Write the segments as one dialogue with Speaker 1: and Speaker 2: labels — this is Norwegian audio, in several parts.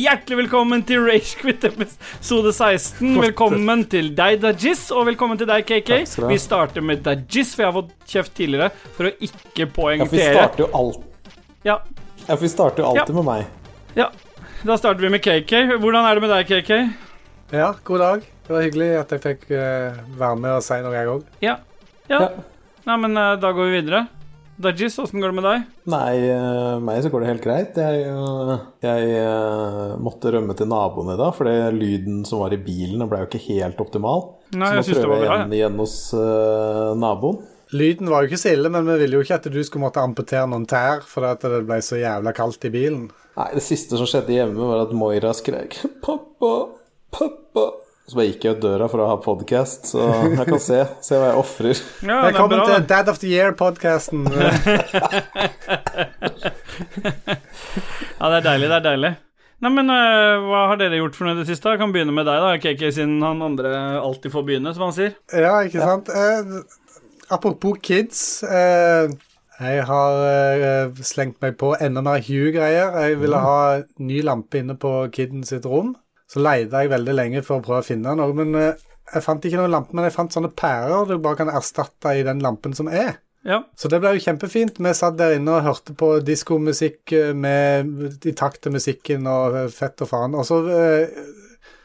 Speaker 1: Hjertelig velkommen til Ragequit episode 16. Velkommen til deg, Dajis, og velkommen til deg, KK. Vi starter med Dajis, for jeg har fått kjeft tidligere for å ikke
Speaker 2: Ja, for vi
Speaker 1: poengtere.
Speaker 2: starter jo alt
Speaker 1: Ja,
Speaker 2: Ja, for vi starter jo alltid
Speaker 1: Ja.
Speaker 2: med meg.
Speaker 1: ja. Da starter vi med KK. Hvordan er det med deg, KK?
Speaker 3: Ja, god dag. Det var hyggelig at jeg fikk eh, være med og si noe, jeg òg.
Speaker 1: Ja. ja.
Speaker 2: Ja.
Speaker 1: Nei, men eh, da går vi videre. Dajis, åssen går det med deg?
Speaker 2: Nei, eh, meg så går det helt greit. Jeg, eh, jeg eh, måtte rømme til naboen i dag, fordi lyden som var i bilen, ble jo ikke helt optimal.
Speaker 1: Nei,
Speaker 2: så nå prøver
Speaker 1: var
Speaker 2: jeg
Speaker 1: bra.
Speaker 2: igjen, igjen hos uh, naboen.
Speaker 3: Lyden var jo ikke så ille, men vi ville jo ikke at du skulle måtte amputere noen tær fordi det ble så jævla kaldt i bilen.
Speaker 2: Nei, det siste som skjedde hjemme, var at Moira skrek 'pappa, pappa'. Så bare gikk jeg ut døra for å ha podkast, så jeg kan se, se hva jeg ofrer.
Speaker 1: Ja,
Speaker 3: Velkommen
Speaker 1: bra.
Speaker 3: til. Dad of the Year-podkasten.
Speaker 1: Ja, det er deilig, det er deilig. Nei, men uh, hva har dere gjort for noe i det siste? Jeg kan begynne med deg, da, KK, siden han andre alltid får begynne, som han sier.
Speaker 3: ja, ikke sant? Uh, apropos kids. Uh, jeg har slengt meg på enda mer Hue-greier. Jeg ville ha ny lampe inne på kiden sitt rom. Så leide jeg veldig lenge for å prøve å finne noe, men eh, jeg fant ikke noen lampe. Men jeg fant sånne pærer du bare kan erstatte i den lampen som er.
Speaker 1: Ja.
Speaker 3: Så det ble jo kjempefint. Vi satt der inne og hørte på diskomusikk eh, i takt til musikken og eh, fett og faen. Og så,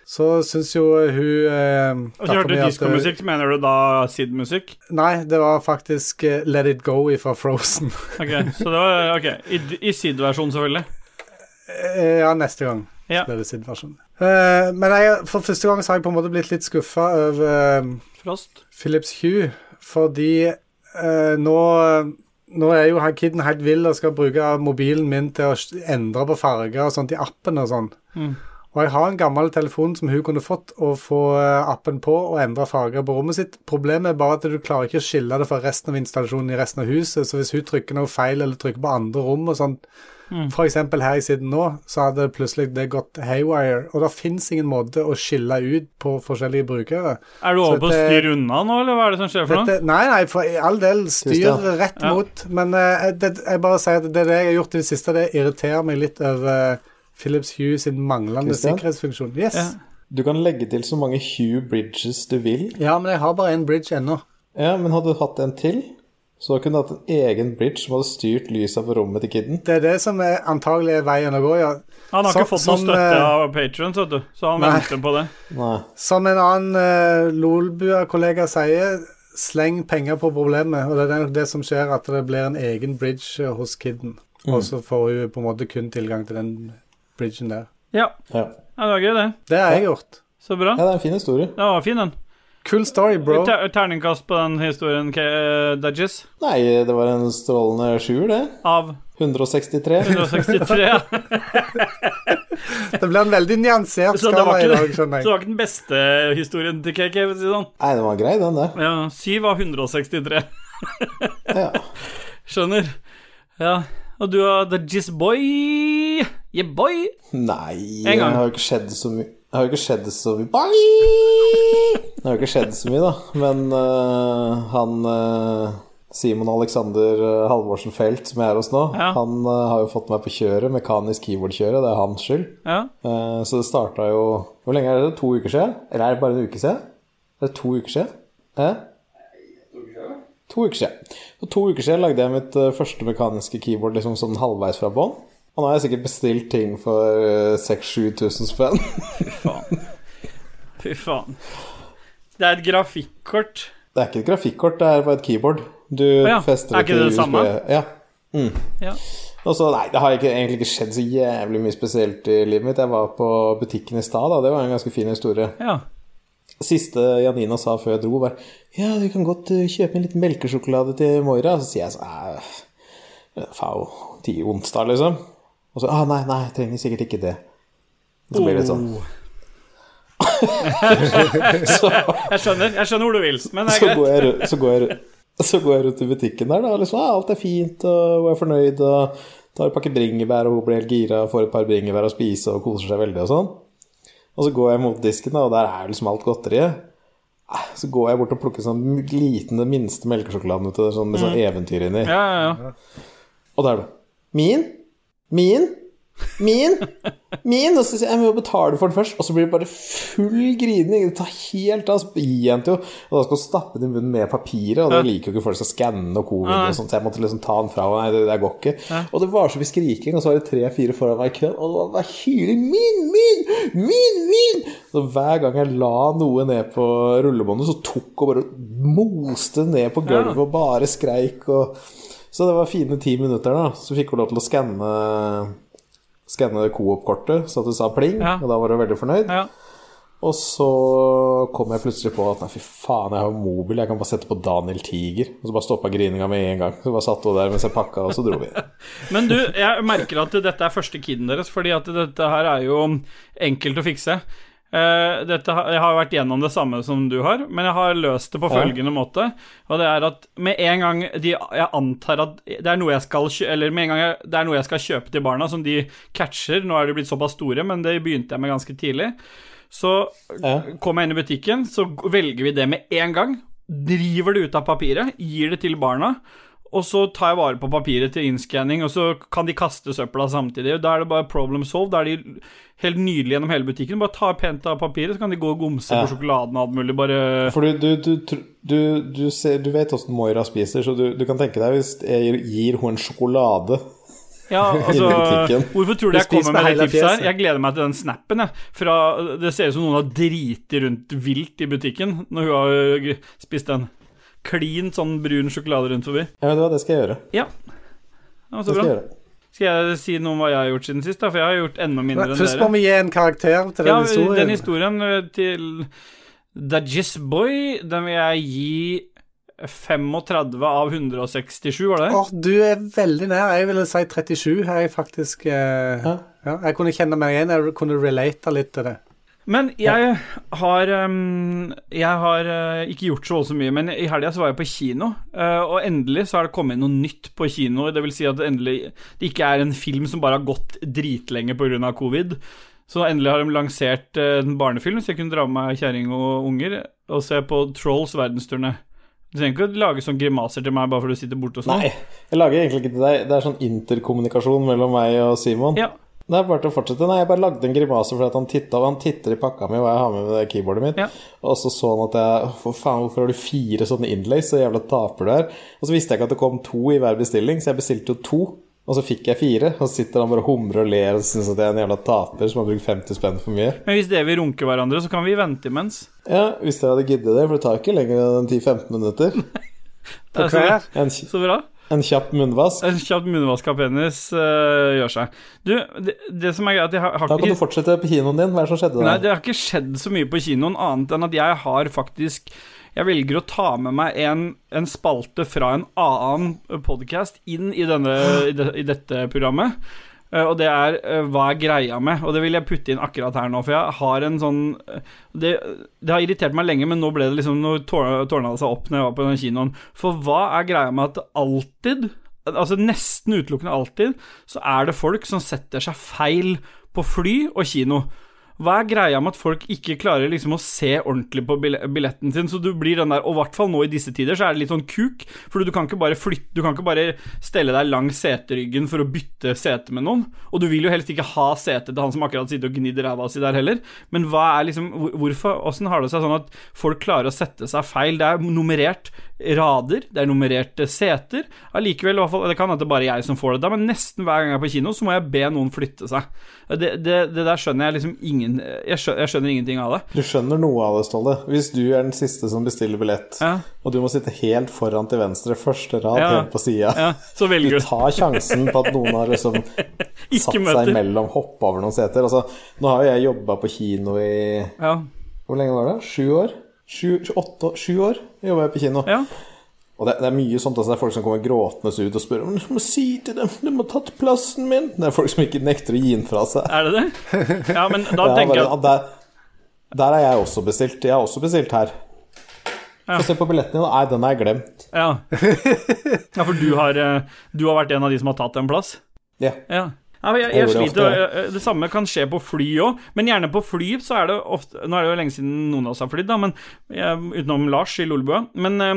Speaker 3: så syns jo hun
Speaker 1: Og så hørte du diskomusikk, mener du da Sid-musikk?
Speaker 3: Nei, det var faktisk Let It Go fra Frozen.
Speaker 1: Ok, så det var Ok, i, i Sid-versjon, selvfølgelig.
Speaker 3: Ja, neste gang
Speaker 1: Ja.
Speaker 3: blir det sin Eh, men jeg, for første gang så har jeg på en måte blitt litt skuffa over eh,
Speaker 1: Frost.
Speaker 3: Philips Hue, fordi uh, nå nå er jo kiden helt vill og skal bruke mobilen min til å endre på farger og sånt i appen og sånn.
Speaker 1: Mm.
Speaker 3: Og jeg har en gammel telefon som hun kunne fått å få eh, appen på og endre farger på rommet sitt. Problemet er bare at du klarer ikke å skille det fra resten av installasjonen i resten av huset. Så hvis hun trykker noe feil eller trykker på andre rom og sånn,
Speaker 1: Mm.
Speaker 3: for eksempel her jeg sitter nå, så hadde plutselig det gått haywire. Og det fins ingen måte å skille ut på forskjellige brukere.
Speaker 1: Er du over på å styre unna nå, eller hva er det som skjer for noe?
Speaker 3: Nei, nei, for all del, styr rett
Speaker 1: Ja.
Speaker 3: mot. Men uh, det, jeg bare sier at det, det jeg har gjort i det siste, det irriterer meg litt over eh, Philips Hue sin manglende
Speaker 2: Christian?
Speaker 3: sikkerhetsfunksjon. Yes.
Speaker 1: Ja.
Speaker 2: Du kan legge til så mange Hue Bridges du vil.
Speaker 3: Ja, men jeg har bare én bridge ennå.
Speaker 2: Ja, men hadde du hatt en til, så kunne du hatt en egen bridge som hadde styrt lyset på rommet til kiden.
Speaker 3: Det er det som er antagelig er veien å gå, ja.
Speaker 1: Han har
Speaker 3: Så-
Speaker 1: ikke fått noe støtte
Speaker 3: eh,
Speaker 1: av Patrion, vet du, så han
Speaker 3: Nei.
Speaker 1: venter på det.
Speaker 2: Nei.
Speaker 3: Som en annen uh, Lolbua-kollega sier, sleng penger på problemet. Og det er det som skjer, at det blir en egen bridge eh, hos kiden. Og så får hun på en måte kun tilgang til den bridgen der.
Speaker 1: Ja,
Speaker 2: Ja.
Speaker 1: ja det var gøy, det.
Speaker 3: Det har jeg gjort.
Speaker 1: Så bra.
Speaker 2: ja, det er en fin historie.
Speaker 1: Ja, fin, den.
Speaker 3: Cool story, bro.
Speaker 1: Ter terningkast på den historien, K- eh, Dudges.
Speaker 2: Nei, det var en strålende sjuer, det.
Speaker 1: Av
Speaker 2: 163.
Speaker 1: 163. ja.
Speaker 3: Det blir en veldig nyansert
Speaker 1: Så det var
Speaker 3: skala i dag, skjønner jeg.
Speaker 1: så det var ikke den beste historien til KK, for å si det sånn.
Speaker 2: Nei, den var grei, den det.
Speaker 1: Ja, 7 av 163.
Speaker 2: Ja.
Speaker 1: Skjønner. Ja. Og du har The Jizz Boy. Yeah, boy.
Speaker 2: Nei, det har jo ikke skjedd så mye Det har jo ikke skjedd så mye Det har jo ikke skjedd så mye, da. Men uh, han uh, Simon Alexander øh, Halvorsen Felt, som jeg er hos nå,
Speaker 1: Ja.
Speaker 2: han uh, har jo fått meg på kjøret, mekanisk keyboard-kjøret. Det er hans skyld.
Speaker 1: Ja.
Speaker 2: Eh, så det starta jo Hvor lenge er det? To uker siden? Eller er det bare en uke siden? Det Er to uker siden? Eh? To uker siden. For to uker siden lagde jeg mitt eh, første mekaniske keyboard liksom sånn halvveis fra bånn. Og nå har jeg sikkert bestilt ting for eh, 6000-7000 spenn.
Speaker 1: Fy faen. Fy faen. Det er et grafikkort.
Speaker 2: Det er ikke et grafikkort, det er bare et keyboard. Du
Speaker 1: ja.
Speaker 2: fester
Speaker 1: Er ikke det det samme?
Speaker 2: Ja. Mm.
Speaker 1: Ja.
Speaker 2: Og så, nei, det har ikke, egentlig ikke skjedd så jævlig mye spesielt i livet mitt. Jeg var på butikken i stad, da. Det var en ganske fin historie.
Speaker 1: ja.
Speaker 2: Siste Janina sa før jeg dro, var Ja, du kan godt eh, kjøpe en liten melkesjokolade til Moira. Så sier jeg sånn Fau, ti onsdag, liksom. Og så ah, Nei, nei, jeg trenger sikkert ikke det. Så blir det sånn. så,
Speaker 1: Jeg skjønner. Jeg skjønner hvor du vil, men det
Speaker 2: så,
Speaker 1: er
Speaker 2: går
Speaker 1: greit.
Speaker 2: jeg, så, går jeg, så går jeg rundt i butikken der, da. Og liksom, alt er fint, og hun er fornøyd, og tar en pakke bringebær, og hun blir helt gira, får et par bringebær å spise og koser seg veldig og sånn. Og så går jeg mot disken, og der er liksom alt godteriet. Ah, Så går jeg bort og plukker sånn liten, den minste melkesjokoladen ut, sånn, med sånn eventyr inni.
Speaker 1: Ja, ja, ja.
Speaker 2: Og da er det Min? Min? Min! Min! Og så sier jeg jeg må betale for den først, og så blir det bare full grining. Det tar helt av. Så gir jeg den til henne, og da skal hun stappe den i munnen med papiret, og det liker jo ikke folk skal skanne og covid og sånt, så jeg måtte liksom ta den fra henne. Nei, det, det går ikke. Og det var så mye skriking, og så var det tre-fire foran meg i køen, og det var hyling. Min, min, min, min! Så hver gang jeg la noe ned på rullebåndet, så tok hun bare moste ned på gulvet og bare skreik og Så det var fine ti minutter, da. Så fikk hun lov til å skanne Skanne Coop-kortet så at det sa pling,
Speaker 1: Ja.
Speaker 2: og da var du veldig fornøyd.
Speaker 1: Ja.
Speaker 2: Og så kom jeg plutselig på at nei, fy faen, jeg har jo mobil, jeg kan bare sette på Daniel Tiger. Og så bare stoppa grininga med en gang. Så bare satt hun der mens jeg pakka, og så dro vi.
Speaker 1: Men du, jeg merker at dette er første kiden deres, fordi at dette her er jo enkelt å fikse. Eh, dette, jeg har vært gjennom det samme som du har, men jeg har løst det på
Speaker 2: Ja.
Speaker 1: følgende måte. Og det er at med en gang de, Jeg antar at det er noe jeg skal Eller med en gang jeg, det er noe jeg skal kjøpe til barna, som de catcher. Nå er de blitt såpass store, men det begynte jeg med ganske tidlig. Så
Speaker 2: Ja.
Speaker 1: kommer jeg inn i butikken, så velger vi det med en gang. Driver det ut av papiret, gir det til barna. Og så tar jeg vare på papiret til innskanning, og så kan de kaste søpla samtidig. Da er det bare problem solved. Da er de helt nydelige gjennom hele butikken. Bare tar pent av papiret, så kan de gå og gomse
Speaker 2: Ja.
Speaker 1: på sjokoladen og alt mulig. Bare
Speaker 2: For du, du, du, du, du, ser, du vet åssen Moira spiser, så du, du kan tenke deg hvis jeg gir henne en sjokolade
Speaker 1: Ja, altså. Hvorfor tror du
Speaker 3: Du
Speaker 1: jeg kommer med det tipset her? Jeg gleder meg til den snappen, jeg. Fra, det ser ut som noen har driti rundt vilt i butikken når hun har spist en klin sånn brun sjokolade rundt forbi.
Speaker 2: Ja, vet du hva, det skal jeg gjøre.
Speaker 1: Ja. Det var
Speaker 2: Det
Speaker 1: bra.
Speaker 2: skal jeg gjøre.
Speaker 1: Skal jeg si noe om hva jeg har gjort siden sist, da? For jeg har gjort enda mindre enn dere.
Speaker 3: Først må vi gi en karakter til den
Speaker 1: Ja,
Speaker 3: historien.
Speaker 1: den historien eh, til Dajis Boy, den vil jeg gi 35 av 167, var det?
Speaker 3: Åh, du er veldig nær. Jeg ville si 37. Er jeg faktisk eh,
Speaker 2: Ja.
Speaker 3: ja, Jeg kunne kjenne meg igjen. Jeg kunne relate litt til det.
Speaker 1: Men jeg har Jeg har eh, ikke gjort så mye, men i helga så var jeg på kino, eh, og endelig så har det kommet noe nytt på kino. Det vil si at det endelig det ikke er en film som bare har gått dritlenge pga. covid. Så endelig har de lansert eh, en barnefilm, så jeg kunne dra med meg kjerring og unger og se på Trolls verdensturné. Du trenger ikke å lage sånn grimaser til meg bare fordi du sitter borte og sånn.
Speaker 2: Nei, jeg lager egentlig ikke til deg. Det er sånn interkommunikasjon mellom meg og Simon.
Speaker 1: Ja,
Speaker 2: Det er bare til å fortsette. Nei, jeg bare lagde en grimase fordi at han titta, han titter i pakka mi hva jeg har med med det keyboardet mitt.
Speaker 1: Ja.
Speaker 2: Og så så han at jeg For faen, hvorfor har du fire sånne inlays? Så jævla taper du er. Og så visste jeg ikke at det kom to i hver bestilling, så jeg bestilte jo to. Og så fikk jeg fire, og så sitter han bare og humrer og ler og syns at jeg er en jævla taper som har brukt 50 spenn for mye.
Speaker 1: Men hvis dere vil runke hverandre, så kan vi vente imens.
Speaker 2: Ja, hvis dere hadde giddet det, for det tar ikke lenger enn 10-15 minutter.
Speaker 1: Det
Speaker 3: På
Speaker 1: er så. Så bra.
Speaker 2: En kjapp munnvask.
Speaker 1: En kjapt munnvask av penis uh, gjør seg. Du, det, det som er greit, jeg har, har
Speaker 2: Da kan du fortsette på kinoen din. Hva er det som skjedde der?
Speaker 1: Nei, det har ikke skjedd så mye på kinoen, annet enn at jeg har faktisk Jeg velger å ta med meg en, en spalte fra en annen podkast inn i, denne, i, de, i dette programmet. Eh, Og det er eh, hva er greia med, og det vil jeg putte inn akkurat her nå. For jeg har en sånn eh, Det, det har irritert meg lenge, men nå ble det liksom Nå tår- tårna det seg opp når jeg var på den kinoen. For hva er greia med at alltid Altså nesten utelukkende alltid så er det folk som setter seg feil på fly og kino. Hva er greia med at folk ikke klarer liksom å se ordentlig på billetten sin? Så du blir den der Og i hvert fall nå i disse tider så er det litt sånn kuk, for du kan ikke bare flytte Du kan ikke bare stelle deg langs seteryggen for å bytte sete med noen. Og du vil jo helst ikke ha sete til han som akkurat sitter og gnidder ræva si der heller. Men hva er liksom Hvorfor Åssen har det seg sånn at folk klarer å sette seg feil? Det er nummerert rader, det er nummererte seter. Allikevel, Det kan hende bare jeg som får det da, men nesten hver gang jeg er på kino, så må jeg be noen flytte seg. Det, det, det der skjønner jeg liksom ingen jeg skjønner, jeg skjønner ingenting av det.
Speaker 2: Du skjønner noe av det, Ståle. Hvis du er den siste som bestiller billett,
Speaker 1: Ja.
Speaker 2: og du må sitte helt foran til venstre, første rad
Speaker 1: Ja.
Speaker 2: helt på sida
Speaker 1: Ja, så velger du
Speaker 2: tar sjansen på at noen har liksom
Speaker 1: satt
Speaker 2: satt seg
Speaker 1: møter.
Speaker 2: imellom, hoppa over noen seter. Altså, nå har jo jeg jobba på kino i
Speaker 1: Ja.
Speaker 2: Hvor lenge var det? Sju år? Sju, åtte, år- sju år jobba jeg på kino.
Speaker 1: ja.
Speaker 2: Og det, det er mye sånt. Altså, det er folk som kommer gråtende ut og spør om du må si til dem du må ha tatt plassen min. Det er folk som ikke nekter å gi den fra seg.
Speaker 1: Er det det? Ja, men da tenker jeg
Speaker 2: der, der er jeg også bestilt. Jeg er også bestilt her.
Speaker 1: Ja.
Speaker 2: Få se på billetten din. Nei, den har jeg glemt.
Speaker 1: Ja. ja, for du har, eh, du har vært en av de som har tatt en plass?
Speaker 2: Ja.
Speaker 1: Ja. Ja, jeg,
Speaker 2: Jeg
Speaker 1: jeg
Speaker 2: det
Speaker 1: sliter,
Speaker 2: ofte,
Speaker 1: Det samme kan skje på fly òg, men gjerne på fly så er det ofte Nå er det jo lenge siden noen av oss har flydd, da, men eh, utenom Lars i Lolebua. Men eh,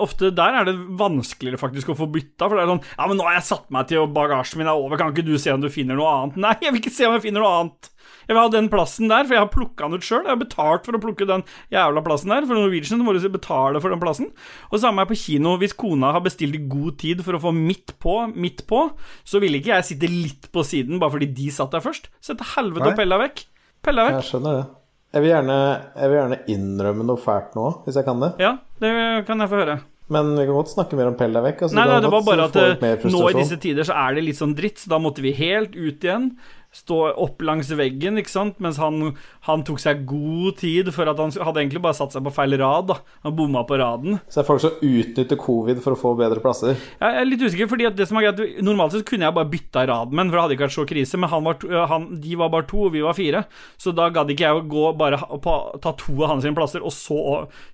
Speaker 1: ofte der er det vanskeligere faktisk å få bytta, for det er sånn Ja, men nå har jeg satt meg til, og bagasjen min er over, kan ikke du se om du finner noe annet? Nei, jeg vil ikke se om jeg finner noe annet. Jeg vil ha den plassen der, for jeg har plukka den ut sjøl. Jeg har betalt for å plukke den jævla plassen der. For Norwegian må du betale for den plassen. Og samme er på kino. Hvis kona har bestilt i god tid for å få midt på, midt på, så ville ikke jeg sitte litt på siden bare fordi de satt der først. Så til helvete
Speaker 3: Nei.
Speaker 1: og pella vekk. Pella vekk.
Speaker 2: Jeg skjønner det. Jeg vil, gjerne, jeg vil gjerne innrømme noe fælt nå, hvis jeg kan det.
Speaker 1: Ja, det kan jeg få høre.
Speaker 2: Men vi kan godt snakke mer om pell deg vekk. Altså,
Speaker 1: Nei, nei, det var bare at eh, nå i disse tider så er det litt sånn dritt, så da måtte vi helt ut igjen. Stå opp langs veggen, ikke sant, mens han, han tok seg god tid for at han hadde egentlig bare satt seg på feil rad, da. Han bomma på raden.
Speaker 2: Så det er folk som utnytter covid for å få bedre plasser.
Speaker 1: Jeg er litt usikker, fordi at det som er greit Normalt sett kunne jeg bare bytta raden med for det hadde ikke vært så krise, men han var, to- han, de var bare to, og vi var fire. Så da gadd ikke jeg å gå bare på, ta to av hans plasser, og så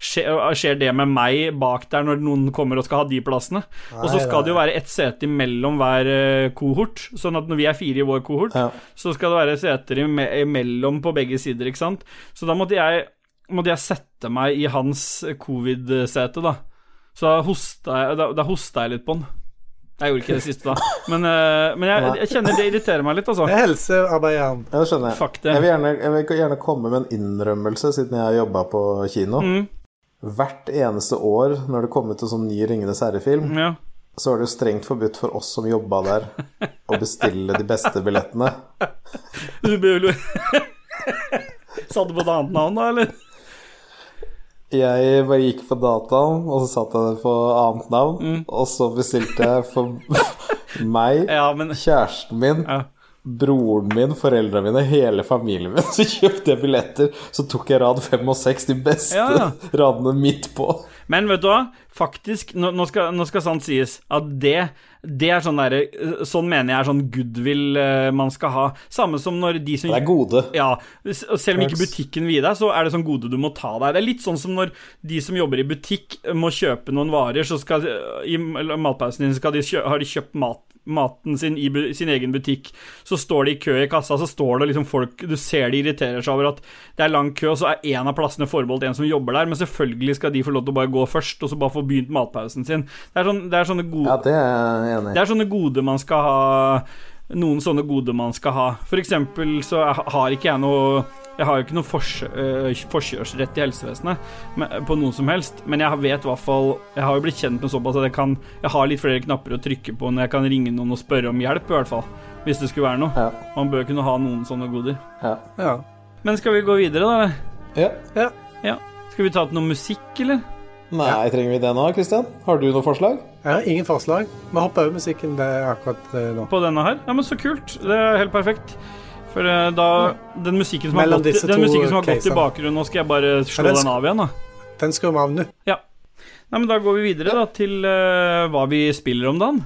Speaker 1: skjer, skjer det med meg bak der når noen kommer og skal ha de plassene. og så skal
Speaker 3: nei.
Speaker 1: det jo være ett sete imellom hver eh, kohort, sånn at når vi er fire i vår kohort,
Speaker 2: Ja.
Speaker 1: Så skal det være seter imellom på begge sider, ikke sant. Så da måtte jeg, måtte jeg sette meg i hans covid-sete, da. Så da hosta jeg, da, da hosta jeg litt på han. Jeg gjorde ikke det siste, da. Men, uh, men jeg, jeg kjenner det irriterer meg litt, altså.
Speaker 3: Det er helsearbeideren.
Speaker 2: Ja, det skjønner jeg.
Speaker 1: Fuck det.
Speaker 2: Jeg vil, gjerne, jeg vil gjerne komme med en innrømmelse, siden jeg har jobba på kino.
Speaker 1: Mm,
Speaker 2: Hvert eneste år når det kommer ut en sånn ny Ringenes herre-film,
Speaker 1: ja.
Speaker 2: Så var det jo strengt forbudt for oss som jobba der, å bestille de beste billettene.
Speaker 1: Du ble Satt du på et annet navn, da, eller?
Speaker 2: Jeg bare gikk på dataen, og så satte jeg det på annet navn,
Speaker 1: Mm.
Speaker 2: og så bestilte jeg for meg,
Speaker 1: Ja, men
Speaker 2: kjæresten min,
Speaker 1: ja.
Speaker 2: Broren min, foreldrene mine, hele familien min. Så kjøpte jeg billetter. Så tok jeg rad fem og seks, de beste
Speaker 1: Ja, ja.
Speaker 2: radene midt på.
Speaker 1: Men vet du hva? Faktisk, nå, nå, skal, nå skal sant sies at det det er sånn derre Sånn mener jeg er sånn goodwill eh, man skal ha. Samme som når de som
Speaker 2: Det er gode.
Speaker 1: Ja, selv om ikke butikken vil gi deg, så er det sånn gode du må ta deg. Det er litt sånn som når de som jobber i butikk må kjøpe noen varer, så skal i matpausen din skal de kjø, har de kjøpt mat, maten sin i sin egen butikk. Så står de i kø i kassa, så står det liksom folk Du ser de irriterer seg over at det er lang kø, og så er en av plassene forbeholdt en som jobber der, men selvfølgelig skal de få lov til å bare gå først, og så bare få begynt matpausen sin. Det er, sånn, det er sånne gode
Speaker 2: Ja, det er
Speaker 1: det er sånne gode man skal ha Noen sånne gode man skal ha. For eksempel så har ikke jeg noe Jeg har jo ikke noe øh, forkjørsrett i helsevesenet på noen som helst, men jeg vet i hvert fall Jeg har jo blitt kjent med såpass at jeg kan Jeg har litt flere knapper å trykke på når jeg kan ringe noen og spørre om hjelp, i hvert fall. Hvis det skulle være noe.
Speaker 2: Ja.
Speaker 1: Man bør kunne ha noen sånne goder.
Speaker 2: Ja.
Speaker 3: Ja.
Speaker 1: Men skal vi gå videre, da?
Speaker 2: ja.
Speaker 3: ja.
Speaker 1: Ja. Skal vi ta til noe musikk, eller?
Speaker 2: Nei, trenger vi det nå, Kristian? Har du noe forslag?
Speaker 3: Ja, ingen forslag. Vi hopper over musikken det er akkurat eh, nå.
Speaker 1: på denne her. Ja, men så kult. Det er helt perfekt. For eh, da Den musikken som har gått, den musikken som har gått i bakgrunnen, nå skal jeg bare slå
Speaker 3: den
Speaker 1: den av igjen, da.
Speaker 3: Den skrur vi av nå.
Speaker 1: Ja. Nei, men da går vi videre da til uh, hva vi spiller om dagen.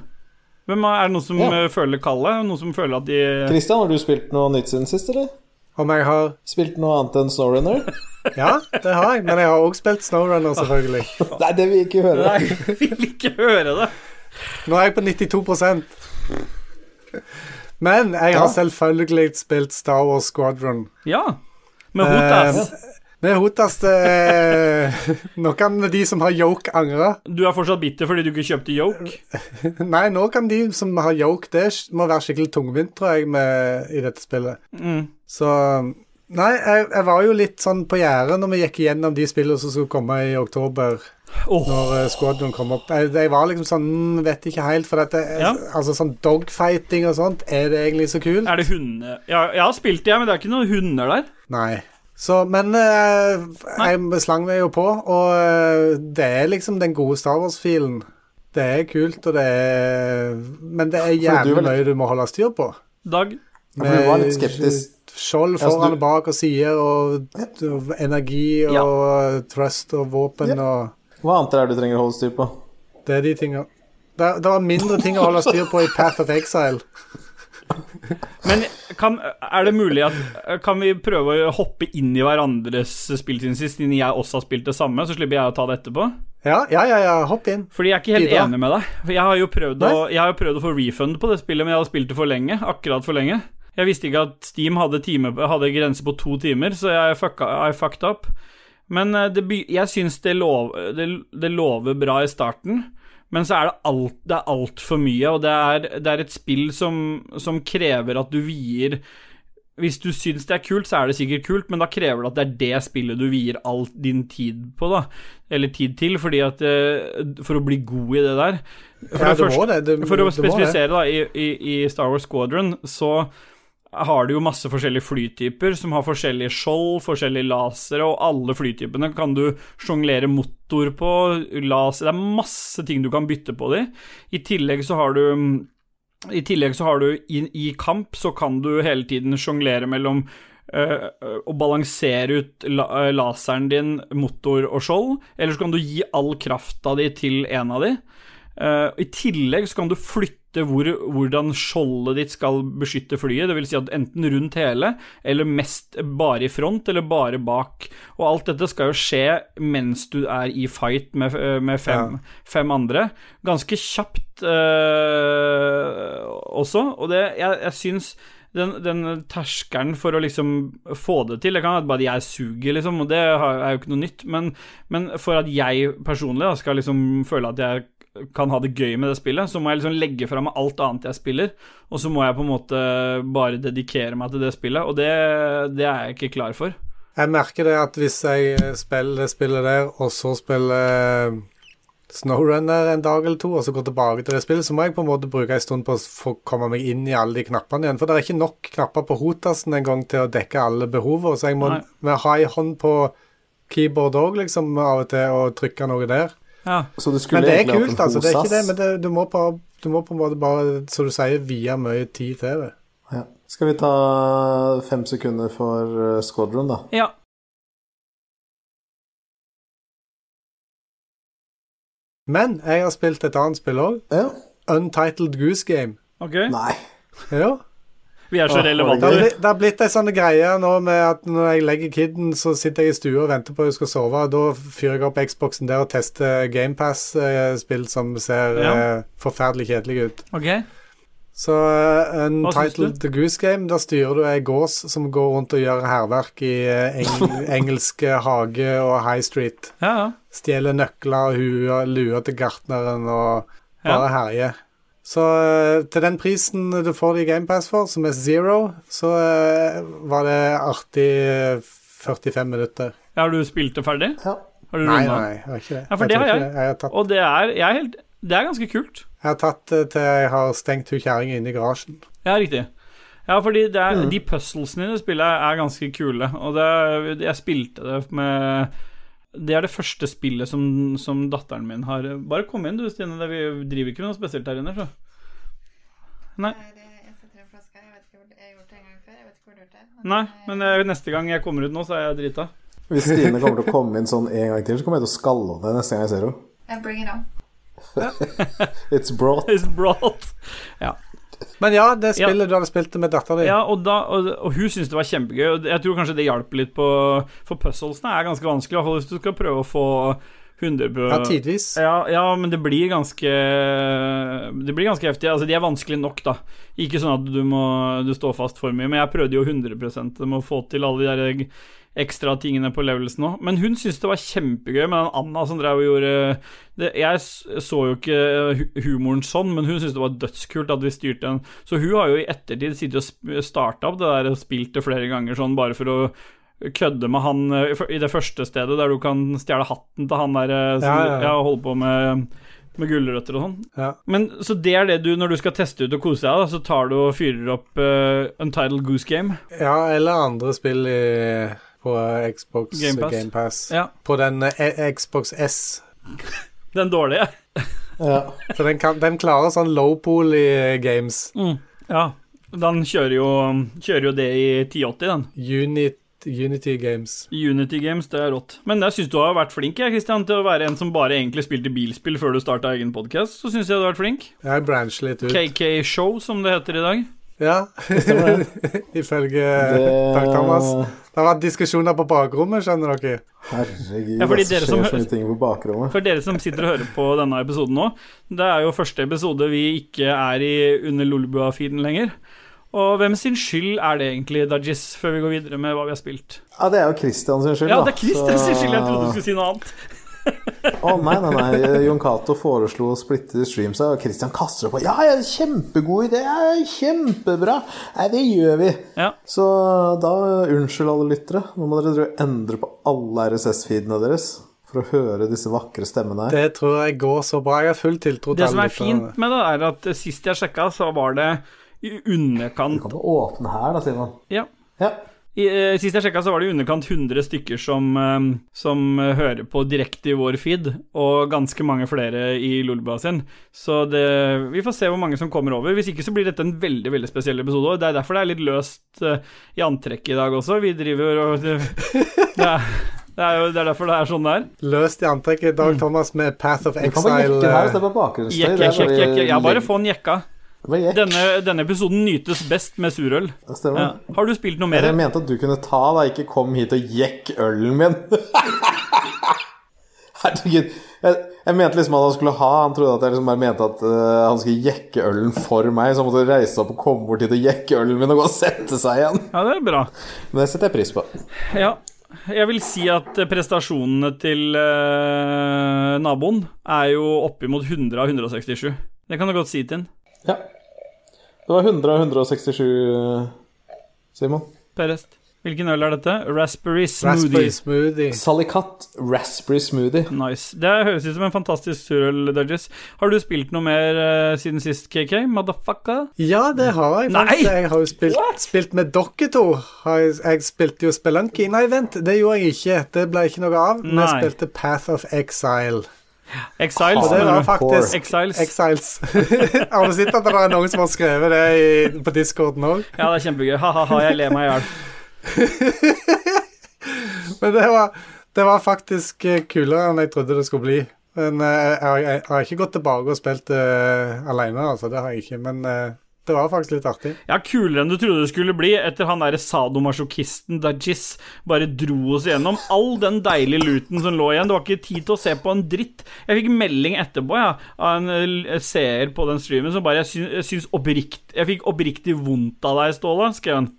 Speaker 1: Hvem er, er det noen som
Speaker 2: Ja.
Speaker 1: føler kallet? Noen som føler at de
Speaker 2: Kristian, har du spilt noe nytt siden sist, eller?
Speaker 3: Om jeg har
Speaker 2: Spilt noe annet enn Snowrunner?
Speaker 3: Ja, det har jeg. Men jeg har også spilt Snowrunner, selvfølgelig.
Speaker 2: Nei, det vil jeg ikke høre.
Speaker 1: Nei, jeg vil ikke høre det.
Speaker 3: Nå er jeg på 92% Men jeg har selvfølgelig spilt Star Wars Squadron.
Speaker 1: Ja. Med Hotas.
Speaker 3: Eh, Med Hotas eh, Nå kan de som har yoke, angre.
Speaker 1: Du er fortsatt bitter fordi du ikke kjøpte yoke?
Speaker 3: Nei, nå kan de som har yoke, det må være skikkelig tungvint, tror jeg, med, i dette spillet.
Speaker 1: Mm.
Speaker 3: Så Nei, jeg, jeg var jo litt sånn på gjerdet når vi gikk gjennom de spillene som skulle komme i oktober.
Speaker 1: Oh.
Speaker 3: Når uh, Squadron kom opp. Jeg, jeg var liksom sånn mm, Vet ikke helt, for dette
Speaker 1: Ja.
Speaker 3: Altså sånn dogfighting og sånt, er det egentlig så kult?
Speaker 1: er det hunde... Ja, jeg har spilt det, men det er ikke noen hunder der.
Speaker 3: Nei. Så, men eh, jeg slang meg jo på, og eh, det er liksom den gode Star Wars-filen. Det er kult, og det er Men det er jævlig
Speaker 2: vel-
Speaker 3: mye du må holde styr på.
Speaker 1: Dag.
Speaker 2: Med du var litt skeptisk.
Speaker 3: Skjold
Speaker 2: Ja,
Speaker 3: foran
Speaker 2: du-
Speaker 3: og bak og sider, og, og energi og
Speaker 1: Ja.
Speaker 3: trust og våpen
Speaker 2: Ja.
Speaker 3: og
Speaker 2: Hva annet er det du trenger å holde styr på?
Speaker 3: Det er de tinga. Det, det var mindre ting å holde styr på i Path of Exile.
Speaker 1: Men kan, er det mulig at Kan vi prøve å hoppe inn i hverandres spill siden sist, siden jeg også har spilt det samme, så slipper jeg å ta det etterpå?
Speaker 3: Ja, ja, ja, ja. hopp inn.
Speaker 1: Fordi jeg er ikke helt
Speaker 3: Bidra.
Speaker 1: enig med deg. Jeg har jo prøvd å, jeg har jo prøvd å få refund på det spillet, men jeg har spilt det for lenge. Akkurat for lenge. Jeg visste ikke at Steam hadde, time, hadde grense på to timer, så jeg fucka, I fucked up. Men eh, det, jeg syns det, lov, det, det lover bra i starten. Men så er det alt, det er altfor mye, og det er, det er et spill som, som krever at du vier Hvis du syns det er kult, så er det sikkert kult, men da krever det at det er det spillet du vier all din tid på, da. Eller tid til, fordi at eh, For å bli god i det der. For
Speaker 3: Ja,
Speaker 1: det
Speaker 3: det
Speaker 1: for å spesifisere, da, i, i, i Star Wars Squadron så har du jo masse forskjellige flytyper som har forskjellige skjold, forskjellige lasere, og alle flytypene kan du sjonglere motor på, laser Det er masse ting du kan bytte på de. I tillegg så har du i tillegg så har du i, i kamp så kan du hele tiden sjonglere mellom øh, øh, å balansere ut øh, laseren din, motor og skjold, eller så kan du gi all krafta di til en av de. Eh, I tillegg så kan du flytte hvor, hvordan skjoldet ditt skal beskytte flyet, dvs. Si at enten rundt hele, eller mest bare i front, eller bare bak. Og alt dette skal jo skje mens du er i fight med, eh, med fem, fem andre. Ganske kjapt øh, også, og det Jeg, jeg syns den, den terskelen for å liksom få det til Det kan være bare at jeg suger, liksom, og det er jo ikke noe nytt, men, men for at jeg personlig da, skal liksom føle at jeg kan ha det gøy med det spillet, så må jeg liksom legge fra meg alt annet jeg spiller, og så må jeg på en måte bare dedikere meg til det spillet, og det, det er jeg ikke klar for.
Speaker 3: Jeg merker det at hvis jeg spiller det spillet der, og så spiller eh, Snowrunner en dag eller to, og så går tilbake til det spillet, så må jeg på en måte bruke en stund på å få komme meg inn i alle de knappene igjen. For det er ikke nok knapper på hotasen en gang til å dekke alle behovene, så jeg må må ha ei hånd på keyboard òg, liksom, av og til, og trykke noe der.
Speaker 1: Ja,
Speaker 2: Så du skulle
Speaker 3: Men det er
Speaker 2: egentlig
Speaker 3: kult, altså. Det er ikke det, men det, du, må på, du må på en måte bare, som du sier, vie mye tid til det.
Speaker 2: Ja. Skal vi ta fem sekunder for eh, Squadron, da?
Speaker 1: ja.
Speaker 3: Men jeg har spilt et annet spill òg.
Speaker 2: Ja.
Speaker 3: Untitled Goose Game.
Speaker 1: ok.
Speaker 2: Nei.
Speaker 3: Ja.
Speaker 1: Vi er så
Speaker 2: Åh,
Speaker 3: Det
Speaker 1: relevante.
Speaker 3: har, blitt, det har blitt ei sånn greie nå med at når jeg legger kiden, så sitter jeg i stua og venter på at hun skal sove. og Da fyrer jeg opp Xboxen der og tester GamePass-spill som ser
Speaker 1: Ja.
Speaker 3: eh, forferdelig kjedelige ut.
Speaker 1: Ok.
Speaker 3: Så uh,
Speaker 1: title
Speaker 3: The Goose Game, da styrer du ei gås som går rundt og gjør hærverk i eh, eng engelske hage og High Street.
Speaker 1: Ja, ja.
Speaker 3: Stjeler nøkler og huer, lua til gartneren og bare
Speaker 1: Ja.
Speaker 3: herjer. Så eh, til den prisen du får det i GamePass for, som er zero, så eh, var det artig 45 minutter.
Speaker 1: Har du spilt det ferdig?
Speaker 2: Ja.
Speaker 1: Har du
Speaker 3: Nei,
Speaker 1: rundet?
Speaker 3: nei, jeg har ikke det.
Speaker 1: Ja, for det har jeg.
Speaker 3: det. Jeg har tatt,
Speaker 1: Og det er, jeg er helt, det er ganske kult.
Speaker 3: jeg har tatt det til jeg har stengt hun kjerringa inne i garasjen.
Speaker 1: Ja, riktig. Ja, fordi det er,
Speaker 3: Mm.
Speaker 1: de puzzlesene i det spillet er ganske kule, og det, er- jeg spilte det med Det er det første spillet som, som datteren min har Bare kom inn, du, Stine. Det, vi driver ikke med noe spesielt her inne, så. Nei.
Speaker 4: Det.
Speaker 1: Nei, men eh, neste gang jeg kommer ut nå, så er jeg drita.
Speaker 2: Hvis Stine kommer til å komme inn sånn en gang til, så kommer jeg til å skalle henne neste gang jeg ser henne.
Speaker 4: Jeg bring it on.
Speaker 2: It's brought.
Speaker 1: It's brought. Ja.
Speaker 3: Men ja, det spillet du hadde spilt med dattera di.
Speaker 1: Ja, og, da, og, og hun syntes det var kjempegøy. Og jeg tror kanskje det hjalp litt på For puzzlesene er ganske vanskelig, iallfall hvis du skal prøve å få 100 på
Speaker 3: Ja, tidvis.
Speaker 1: Ja, ja, men det blir ganske Det blir ganske heftig. Altså, de er vanskelig nok, da. Ikke sånn at du må du står fast for mye, men jeg prøvde jo 100 med å få til alle de der ekstra tingene på levelsen òg. Men hun syntes det var kjempegøy med den Anna som drev og gjorde det, Jeg så jo ikke humoren sånn, men hun syntes det var dødskult at vi styrte en Så hun har jo i ettertid sittet og starta opp det der og spilt det flere ganger sånn bare for å kødde med han eh, i det første stedet der du kan stjele hatten til han der eh, som
Speaker 3: ja, ja. ja,
Speaker 1: holder på med med gulrøtter og sånn.
Speaker 3: Ja.
Speaker 1: Men Så det er det du, når du skal teste ut og kose deg, da, så tar du og fyrer opp uh, Untitled Goose Game.
Speaker 3: Ja, eller andre spill i, på Xbox
Speaker 1: Game Pass.
Speaker 3: Game Pass.
Speaker 1: Ja.
Speaker 3: På den eh, Xbox S.
Speaker 1: Den dårlige.
Speaker 2: Ja.
Speaker 3: Så den, kan, den klarer sånn low-poly games.
Speaker 1: Mm. Ja. Den kjører jo, kjører jo det i 1080, den.
Speaker 3: Unit, Unity Games.
Speaker 1: Unity Games, det er rått. Men jeg syns du har vært flink jeg, Christian, til å være en som bare egentlig spilte bilspill før du starta egen podkast. Så syns jeg du har vært flink.
Speaker 3: Jeg brancher litt ut.
Speaker 1: KK Show, som det heter i dag.
Speaker 3: Ja, ifølge Dag Thomas. Det har vært diskusjoner på bakrommet, skjønner dere.
Speaker 2: Herregud,
Speaker 1: Ja,
Speaker 2: det skjer
Speaker 1: som
Speaker 2: så mye ting på bakrommet.
Speaker 1: For dere som sitter og hører på denne episoden nå, det er jo første episode vi ikke er i under Lolbua-feeden lenger. Og hvem sin skyld er det egentlig, Dajis, før vi går videre med hva vi har spilt?
Speaker 2: Ja, det er jo Christian sin skyld,
Speaker 1: Ja, det er Christian sin skyld. Jeg trodde du skulle si noe annet.
Speaker 2: Å nei, nei, nei. Jon Cato foreslo å splitte streams, og Christian kaster det på. Ja, ja, kjempegod idé! Ja, kjempebra! Nei, det gjør vi.
Speaker 1: Ja.
Speaker 2: Så da, unnskyld alle lyttere. Nå må dere endre på alle RSS-feedene deres for å høre disse vakre stemmene her.
Speaker 3: Det tror jeg går så bra. Jeg har full tiltro til
Speaker 1: Det som er fint med det, er at sist jeg sjekka, så var det i underkant
Speaker 2: Kan du åpne her, da, Simon?
Speaker 1: Ja.
Speaker 2: Ja.
Speaker 1: I, eh, sist jeg sjekka, så var det i underkant 100 stykker som, eh, som eh, hører på direkte i vår feed, og ganske mange flere i Lolbua sin. Så det, vi får se hvor mange som kommer over. Hvis ikke så blir dette en veldig veldig spesiell episode. Det er derfor det er litt løst i antrekket i dag også. Vi driver og Det, det, er, det, er, jo, det er derfor det er sånn det er.
Speaker 3: Løst i antrekket. Dag
Speaker 1: Mm.
Speaker 3: Thomas med Path of
Speaker 2: Du kan bare
Speaker 3: Exile.
Speaker 2: jekke her, så det er bare bakgrunnsstøy.
Speaker 1: Jeg bare få den jekka. Denne, denne episoden nytes best med surøl.
Speaker 2: Stemmer.
Speaker 1: Ja. Har du spilt noe mer?
Speaker 2: Jeg mente at du kunne ta, da. Ikke kom hit og jekk ølen min. Herregud. Jeg, jeg mente liksom at han skulle ha Han trodde at jeg liksom bare mente at uh, han skulle jekke ølen for meg, så han måtte reise opp og komme bort hit og jekke ølen min og gå og sette seg igjen.
Speaker 1: Ja, det er bra.
Speaker 2: Men det setter jeg pris på.
Speaker 1: Ja. Jeg vil si at eh, prestasjonene til uh, naboen er jo oppimot 100 av 167. Det kan du godt si til han.
Speaker 2: Ja. Det var 100 av 167, Simon.
Speaker 1: Perest. Hvilken øl er dette? Raspberry smoothie.
Speaker 3: Raspberry smoothie.
Speaker 2: Salikat raspberry smoothie.
Speaker 1: Nice. Det høres ut som en fantastisk surøl, Dudges. Har du spilt noe mer uh, siden sist, KK? Motherfucker?
Speaker 3: Ja, det har jeg
Speaker 1: Nei!
Speaker 3: Jeg har jo spilt, spilt med dere to. Har Jeg, jeg spilte jo Spelunky. Nei, vent, det gjorde jeg ikke. Det ble ikke noe av. Vi spilte Path of Exile.
Speaker 1: Exiles,
Speaker 3: Og det var faktisk
Speaker 1: Exiles.
Speaker 3: Exiles. har du sett at det er noen som har skrevet det i, på discorden òg?
Speaker 1: Ja, det er kjempegøy. Ha-ha-ha, jeg ler meg i hjel.
Speaker 3: Men det var, det var faktisk eh, kulere enn jeg trodde det skulle bli. Men uh, jeg, har- jeg, har ikke gått tilbake og spilt uh, alene, altså. Det har jeg ikke. Men eh, det var faktisk litt artig.
Speaker 1: Ja, kulere enn du trodde det skulle bli etter han derre sadomasochisten Dajis bare dro oss igjennom all den deilige luten som lå igjen. Det var ikke tid til å se på en dritt. Jeg fikk melding etterpå ja, av en eh, seer på den streamen som bare Jeg syns, opprikt Jeg fikk oppriktig vondt av deg, Ståle, skrev han.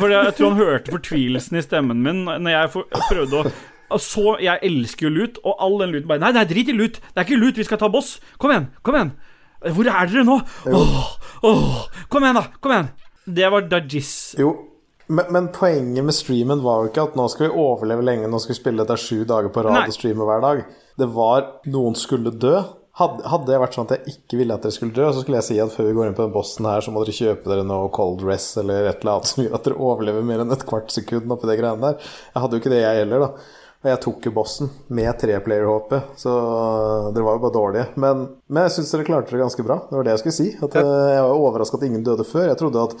Speaker 1: For jeg tror han hørte fortvilelsen i stemmen min når jeg prøvde å så, Jeg elsker jo lut, og all den luten bare Nei, nei, drit i lut! Det er ikke lut, vi skal ta boss! Kom igjen! Kom igjen! Hvor er dere nå? Åh, åh, kom igjen, da! Kom igjen! Det var Dajis.
Speaker 2: Jo, men, men poenget med streamen var jo ikke at nå skal vi overleve lenge, nå skal vi spille dette sju dager på rad og streame hver dag. Det var noen skulle dø. Hadde, hadde det vært sånn at jeg ikke ville at dere skulle dø, så skulle jeg si at før vi går inn på den bossen her, så må dere kjøpe dere noe cold rest eller et eller annet som gjør at dere overlever mer enn et kvart sekund oppi de greiene der. Jeg hadde jo ikke det, jeg heller, da. Og jeg tok jo bossen med treplayer-håpet, så dere var jo bare dårlige. Men, men jeg syns dere klarte det ganske bra. Det var det jeg skulle si. At eh, Jeg var overraska at ingen døde før. Jeg trodde at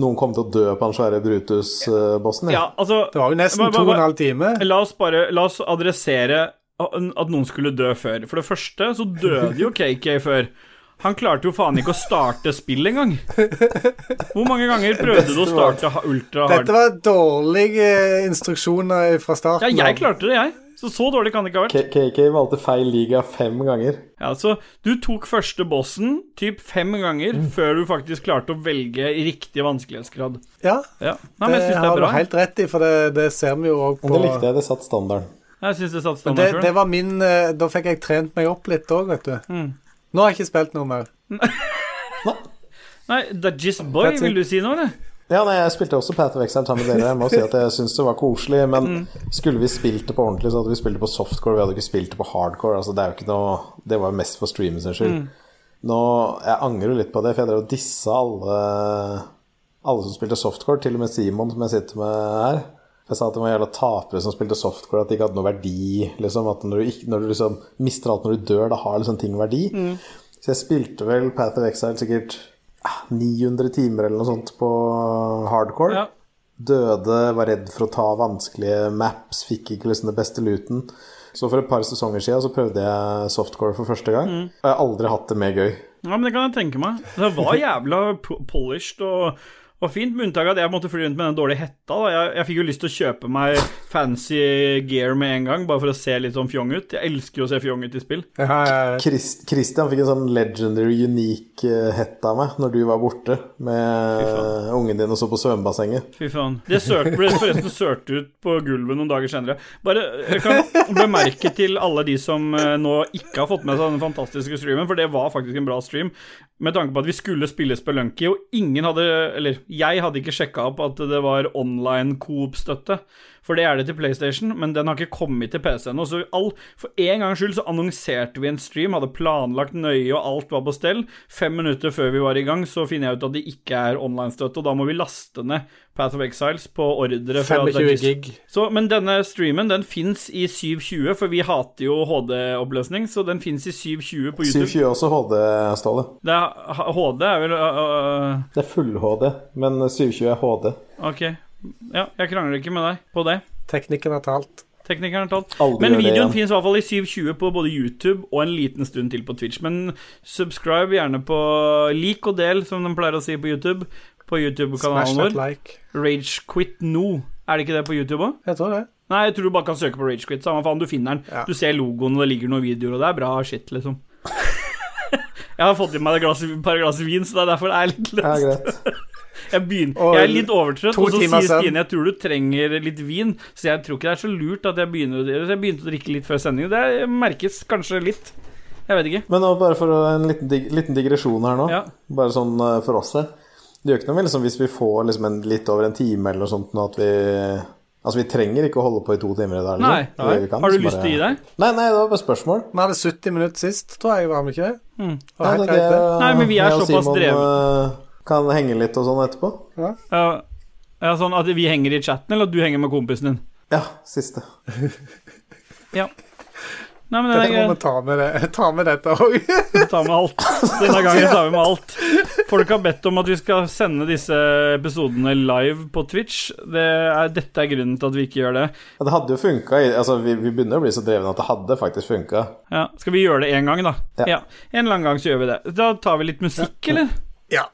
Speaker 2: noen kom til å dø på den svære Brutus-bossen.
Speaker 1: Ja, altså
Speaker 3: Det var jo nesten to og en halv time.
Speaker 1: La oss bare La oss adressere at noen skulle dø før. For det første så døde jo KK før. Han klarte jo faen ikke å starte spill engang. Hvor mange ganger prøvde du å starte ultra hard?
Speaker 3: Dette var dårlige eh, instruksjoner fra starten.
Speaker 1: Ja,
Speaker 3: jeg
Speaker 1: klarte det, jeg. Så så dårlig kan det ikke ha vært.
Speaker 2: KK valgte feil liga fem ganger.
Speaker 1: Ja, så du tok første bossen typ fem ganger
Speaker 3: Mm.
Speaker 1: før du faktisk klarte å velge riktig vanskelighetsgrad.
Speaker 3: Ja,
Speaker 1: Ja, Nei, men jeg
Speaker 3: det
Speaker 1: det
Speaker 3: har du helt rett i, for det, det ser vi jo òg
Speaker 2: Men
Speaker 3: på
Speaker 2: det likte jeg, det satt standarden.
Speaker 1: Jeg synes det satt
Speaker 3: standarden det,
Speaker 1: standard
Speaker 3: det var min eh, Da fikk jeg trent meg opp litt òg, vet du.
Speaker 1: Mm.
Speaker 3: Nå har jeg ikke spilt noe mer.
Speaker 1: Nei, Dajis Boy, vil du si noe, eller?
Speaker 2: Ja, nei, jeg spilte også Path of Exile sammen med dere. Jeg må si at jeg syns det var koselig, men skulle vi spilt det på ordentlig, så hadde vi spilt det på softcore. Vi hadde ikke spilt det på hardcore. Altså, det er jo ikke noe Det var jo mest for streamen sin skyld. Nå, Jeg angrer jo litt på det, for jeg drev og dissa alle Alle som spilte softcore, til og med Simon, som jeg sitter med her. Jeg sa at det var jævla tapere som spilte softcore, at det ikke hadde noe verdi. Liksom, at når du, når du liksom mister alt når du dør, da har liksom ting verdi. Så jeg spilte vel Path of Exile sikkert ah, 900 timer eller noe sånt på hardcore.
Speaker 1: Ja.
Speaker 2: Døde, var redd for å ta vanskelige maps, fikk ikke liksom det beste luten. Så for et par sesonger siden så prøvde jeg softcore for første gang. Og jeg har aldri hatt det mer gøy.
Speaker 1: Ja, men det kan jeg tenke meg. Det var jævla polished og, og fint, med unntak av at jeg måtte fly rundt med den dårlige hetta. Da. Jeg, jeg fikk jo lyst til å kjøpe meg fancy gear med en gang, bare for å se litt sånn fjong ut. Jeg elsker jo å se fjong ut i spill.
Speaker 3: Ja, ja, ja.
Speaker 2: Christ, Christian fikk en sånn legendary unique hetta av meg når du var borte med ungen din og så på svømmebassenget.
Speaker 1: Fy faen. Det sørt, ble forresten sørt ut på gulvet noen dager senere. Bare jeg kan bemerke til alle de som eh, nå ikke har fått med seg den fantastiske streamen, for det var faktisk en bra stream, med tanke på at vi skulle spille Spelunky, og ingen hadde Eller jeg hadde ikke sjekka opp at det var online coop-støtte. For det er det til PlayStation, men den har ikke kommet til PC ennå. Så all, for en gangs skyld så annonserte vi en stream, hadde planlagt nøye, og alt var på stell. Fem minutter før vi var i gang, så finner jeg ut at det ikke er online-støtte, og da må vi laste ned Path of Exiles på ordre fra
Speaker 3: 25 gig.
Speaker 1: Så, men denne streamen den fins i 720, for vi hater jo HD-oppløsning, så den fins i 720 på YouTube.
Speaker 2: 720 også HD, Ståle.
Speaker 1: Det er, HD er vel uh,
Speaker 2: Det er full-HD, men 720 er HD.
Speaker 1: Ok. Ja, jeg krangler ikke med deg på det.
Speaker 3: Teknikken har talt.
Speaker 1: Teknikeren har talt.
Speaker 2: Aldri
Speaker 1: Men videoen finnes i hvert fall i 720 på både YouTube og en liten stund til på Twitch. Men subscribe gjerne på lik og del, som de pleier å si på YouTube. På YouTube-kanalen vår.
Speaker 3: like.
Speaker 1: Ragequit nå. Er det ikke det på YouTube òg?
Speaker 3: Jeg tror det.
Speaker 1: Nei, jeg tror du bare kan søke på Ragequit. Samme faen, du finner den.
Speaker 3: Ja.
Speaker 1: Du ser logoen, og det ligger noen videoer, og det er bra shit, liksom. jeg har fått i meg et par glass vin, så det er derfor det er litt løst.
Speaker 2: Ja, greit.
Speaker 1: Jeg, begynner, jeg er litt overtrøtt, og så sier
Speaker 3: sen.
Speaker 1: Stine jeg tror du trenger litt vin, så jeg tror ikke det er så lurt at jeg begynner Så jeg begynte å drikke litt før sendingen. Det merkes kanskje litt. Jeg vet ikke.
Speaker 2: Men nå bare for en liten, dig liten digresjon her nå,
Speaker 1: Ja.
Speaker 2: bare sånn eh, for oss her. Det gjør ikke noe liksom, hvis vi får liksom en, litt over en time eller noe sånt, nå at vi Altså, vi trenger ikke å holde på i to timer i dag. liksom.
Speaker 1: Nei.
Speaker 2: Det kan,
Speaker 1: Har du lyst til å gi deg?
Speaker 2: Nei, nei, det var bare spørsmål.
Speaker 3: Vi hadde 70 minutter sist, tror jeg, var vi ikke det?
Speaker 1: Mm.
Speaker 3: Det.
Speaker 1: Nei, men vi er
Speaker 2: og
Speaker 1: såpass drevet.
Speaker 2: eh, Kan henge litt og sånn etterpå.
Speaker 1: Ja, ja, sånn at vi henger i chatten, eller at du henger med kompisen din?
Speaker 2: Ja, siste.
Speaker 1: Ja. Nei, men det
Speaker 3: Dette
Speaker 1: er
Speaker 3: må vi ta med, det. ta med dette òg.
Speaker 1: Ta med alt. Denne gangen tar vi med alt. Folk har bedt om at vi skal sende disse episodene live på Twitch. Det er, dette er grunnen til at vi ikke gjør det.
Speaker 2: Ja, det hadde jo funka. Altså, vi, vi begynner å bli så drevne at det hadde faktisk funka.
Speaker 1: Ja, Skal vi gjøre det én gang, da?
Speaker 2: Ja.
Speaker 1: En eller annen gang så gjør vi det. Da tar vi litt musikk, eller?
Speaker 3: Ja.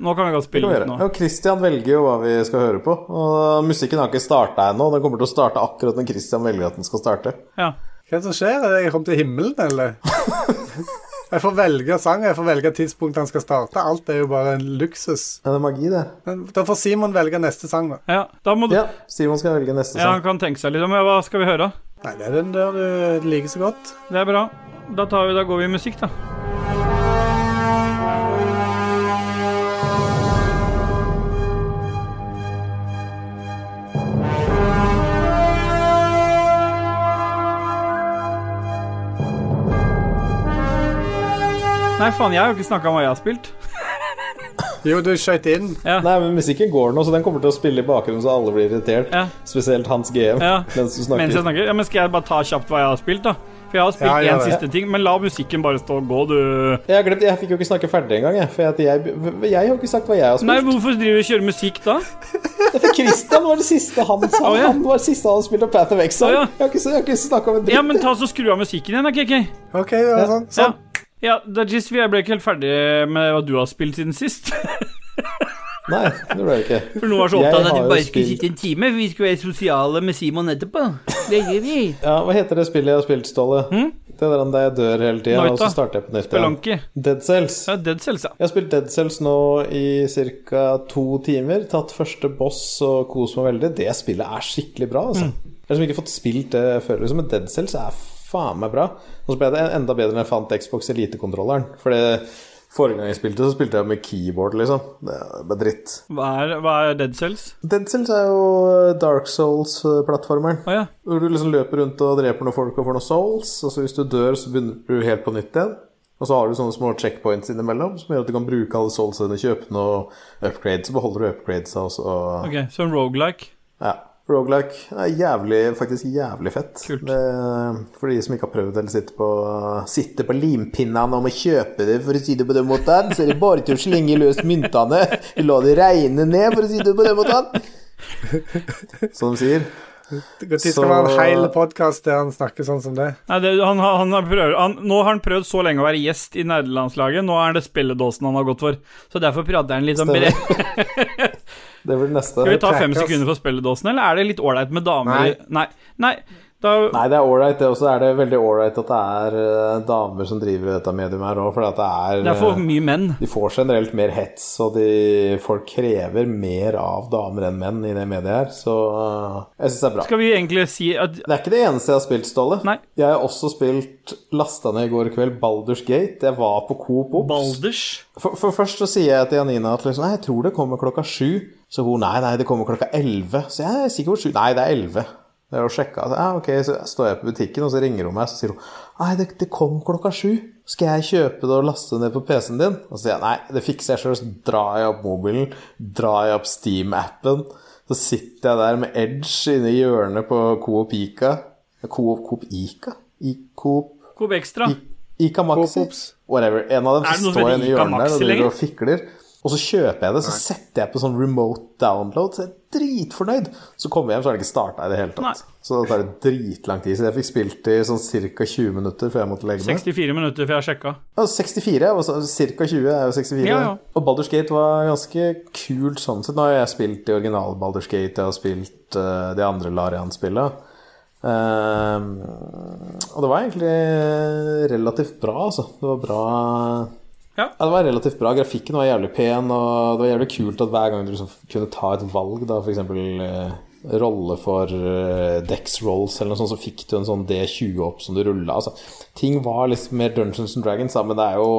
Speaker 1: Nå kan vi godt spille
Speaker 2: ut
Speaker 1: nå.
Speaker 2: Kristian Christian velger jo hva vi skal høre på. Og musikken har ikke starta ennå. Den kommer til å starte akkurat når Christian velger at den skal starte.
Speaker 1: Ja.
Speaker 3: Hva er det som skjer? Er jeg kommet til himmelen, eller? Jeg får velge sang, jeg får velge tidspunkt han skal starte. Alt er jo bare en luksus.
Speaker 2: Ja, det er magi, det.
Speaker 3: Men da får Simon velge neste sang, da.
Speaker 1: ja, da må du
Speaker 2: Ja, Simon skal velge neste
Speaker 1: Ja, han kan tenke seg litt om. Ja, hva skal vi høre?
Speaker 3: Nei, det er den der du liker så godt.
Speaker 1: Det er bra. Da, tar vi, da går vi i musikk, da. Nei, faen, jeg har jo ikke snakka om hva jeg har spilt.
Speaker 3: Jo, du skøyt inn.
Speaker 1: Ja.
Speaker 2: Nei, men musikken går nå, så den kommer til å spille i bakgrunnen så alle blir irritert.
Speaker 1: Ja.
Speaker 2: Spesielt Hans GM,
Speaker 1: Ja.
Speaker 2: mens du
Speaker 1: Mens jeg
Speaker 2: snakker.
Speaker 1: snakker. Ja, men skal jeg bare ta kjapt hva jeg har spilt, da? For jeg har spilt
Speaker 3: Ja,
Speaker 1: én
Speaker 3: ja,
Speaker 1: siste ting, men la musikken bare stå og gå, du.
Speaker 2: Jeg har glemt, jeg fikk jo ikke snakke ferdig engang, jeg. For jeg, jeg, jeg har ikke sagt hva jeg har spilt.
Speaker 1: Nei, hvorfor driver du og kjører musikk da?
Speaker 2: Det for Christian var det siste han sa.
Speaker 1: Oh, ja.
Speaker 2: Han var det siste han spilte Path of Exile.
Speaker 1: Oh, ja.
Speaker 2: Jeg har ikke, jeg har ikke snakka om en dritt.
Speaker 1: Ja, men ta så skru av musikken igjen, da, KK.
Speaker 3: Okay, var sånn.
Speaker 1: Ja.
Speaker 3: sånn.
Speaker 1: Ja, Dajis, jeg ble ikke helt ferdig med hva du har spilt siden sist.
Speaker 2: Nei, det ble jeg ikke.
Speaker 1: For noen var så opptatt av at vi bare skulle
Speaker 2: spilt-
Speaker 1: sitte en time, for vi skulle være sosiale med Simon etterpå. Det gjør vi.
Speaker 2: Ja, Hva heter det spillet jeg har spilt, Ståle?
Speaker 1: Hmm?
Speaker 2: Det der der jeg dør hele tida, og så starter jeg på nytt. igjen.
Speaker 1: Spelunky.
Speaker 2: Dead Cells.
Speaker 1: Ja, Dead Cells, ja.
Speaker 2: Jeg har spilt Dead Cells nå i ca. to timer. Tatt første boss og kost meg veldig. Det spillet er skikkelig bra, altså.
Speaker 1: Mm.
Speaker 2: Jeg har liksom ikke fått spilt det før, liksom, men Dead Cells er faen meg bra. Og så ble det enda bedre når jeg fant Xbox Elite-kontrolleren. For forrige gang jeg spilte, så spilte jeg med keyboard, liksom. Det bare dritt.
Speaker 1: Hva er, hva er Dead Cells?
Speaker 2: Dead Cells er jo Dark Souls-plattformeren.
Speaker 1: Å ja.
Speaker 2: Hvor du liksom løper rundt og dreper noen folk og får noen souls, og så hvis du dør, så begynner du helt på nytt igjen. Og så har du sånne små checkpoints innimellom som gjør at du kan bruke alle soulsene, kjøpe noe upgrades, så beholder du upgrades og så
Speaker 1: Ok, så en roguelike.
Speaker 2: Ja. Roguelike er jævlig, faktisk jævlig fett. Det, for de som ikke har prøvd eller sitter på, sitter på limpinnene om å kjøpe det, for å si det på den måten, så er det bare til å slenge løs myntene. La det regne ned, for å si det på den måten. Som de sier.
Speaker 3: Når skal man ha en hel podkast der han snakker sånn som det?
Speaker 1: Nei, det, han, han, han prøver, han, nå har han prøvd så lenge å være gjest i nerdelandslaget, Nå er det spilledåsen han har gått for. Så derfor prater han litt
Speaker 2: om
Speaker 1: brev.
Speaker 2: Det blir neste.
Speaker 1: Skal vi ta fem sekunder for spilledåsen, eller er det litt ålreit med damer?
Speaker 3: Nei.
Speaker 1: Nei. Nei. Da,
Speaker 2: Nei, det er ålreit, det også. Er det veldig ålreit at det er eh, damer som driver dette mediet her òg, for det er,
Speaker 1: det er for
Speaker 2: eh,
Speaker 1: mye menn.
Speaker 2: De får generelt mer hets, og de, folk krever mer av damer enn menn i det mediet her, så eh, jeg syns det er bra.
Speaker 1: Skal vi egentlig si at
Speaker 2: Det er ikke det eneste jeg har spilt, Ståle.
Speaker 1: Nei.
Speaker 2: Jeg har også spilt lasta ned i går kveld Balders Gate. Jeg var på Coop Ops.
Speaker 1: Balders
Speaker 2: For, for først så sier jeg til Janina at liksom, jeg tror det kommer klokka sju. Så hun nei, nei, det kommer klokka elleve. Så jeg er sikker på sju. Nei, det er elleve. Det er å sjekke at, Ja, ok, så står jeg på butikken, og så ringer hun meg, så sier hun nei, det, det kom klokka sju. Skal jeg kjøpe det og laste det ned på PC-en din? Og så sier jeg nei, det fikser jeg sjøl. Så drar jeg opp mobilen, drar jeg opp Steam-appen. Så sitter jeg der med Edge inne i hjørnet på Coop Ica. Coop, Coop Ica? I Coop
Speaker 1: Coop Extra.
Speaker 2: I- Ica Maxi?
Speaker 3: Coop
Speaker 2: Whatever. En av dem står inne i hjørnet der og driver og fikler. Og så kjøper jeg det, så setter jeg på sånn remote download, så jeg er dritfornøyd. Så kommer jeg hjem, så har det ikke starta i det hele tatt. Så da tar det dritlang tid. Så jeg fikk spilt i sånn ca. 20 minutter før jeg måtte legge meg.
Speaker 1: 64 minutter før jeg sjekka.
Speaker 2: Ja, 64, og ca. 20 er jo 64.
Speaker 1: Ja, ja.
Speaker 2: Og Baldur's Gate var ganske kult sånn sett. Nå har jeg spilt i original Baldur's Gate, jeg har spilt uh, de andre Larian-spillene. Uh, og det var egentlig relativt bra, altså. Det var bra
Speaker 1: Ja.
Speaker 2: det var relativt bra. Grafikken var jævlig pen, og det var jævlig kult at hver gang du liksom kunne ta et valg, da, f.eks. Eh, rolle for eh, Dex Rolls eller noe sånt, så fikk du en sånn D20 opp som du rulla. Altså, ting var litt mer Dungeons and Dragons, da, men det er jo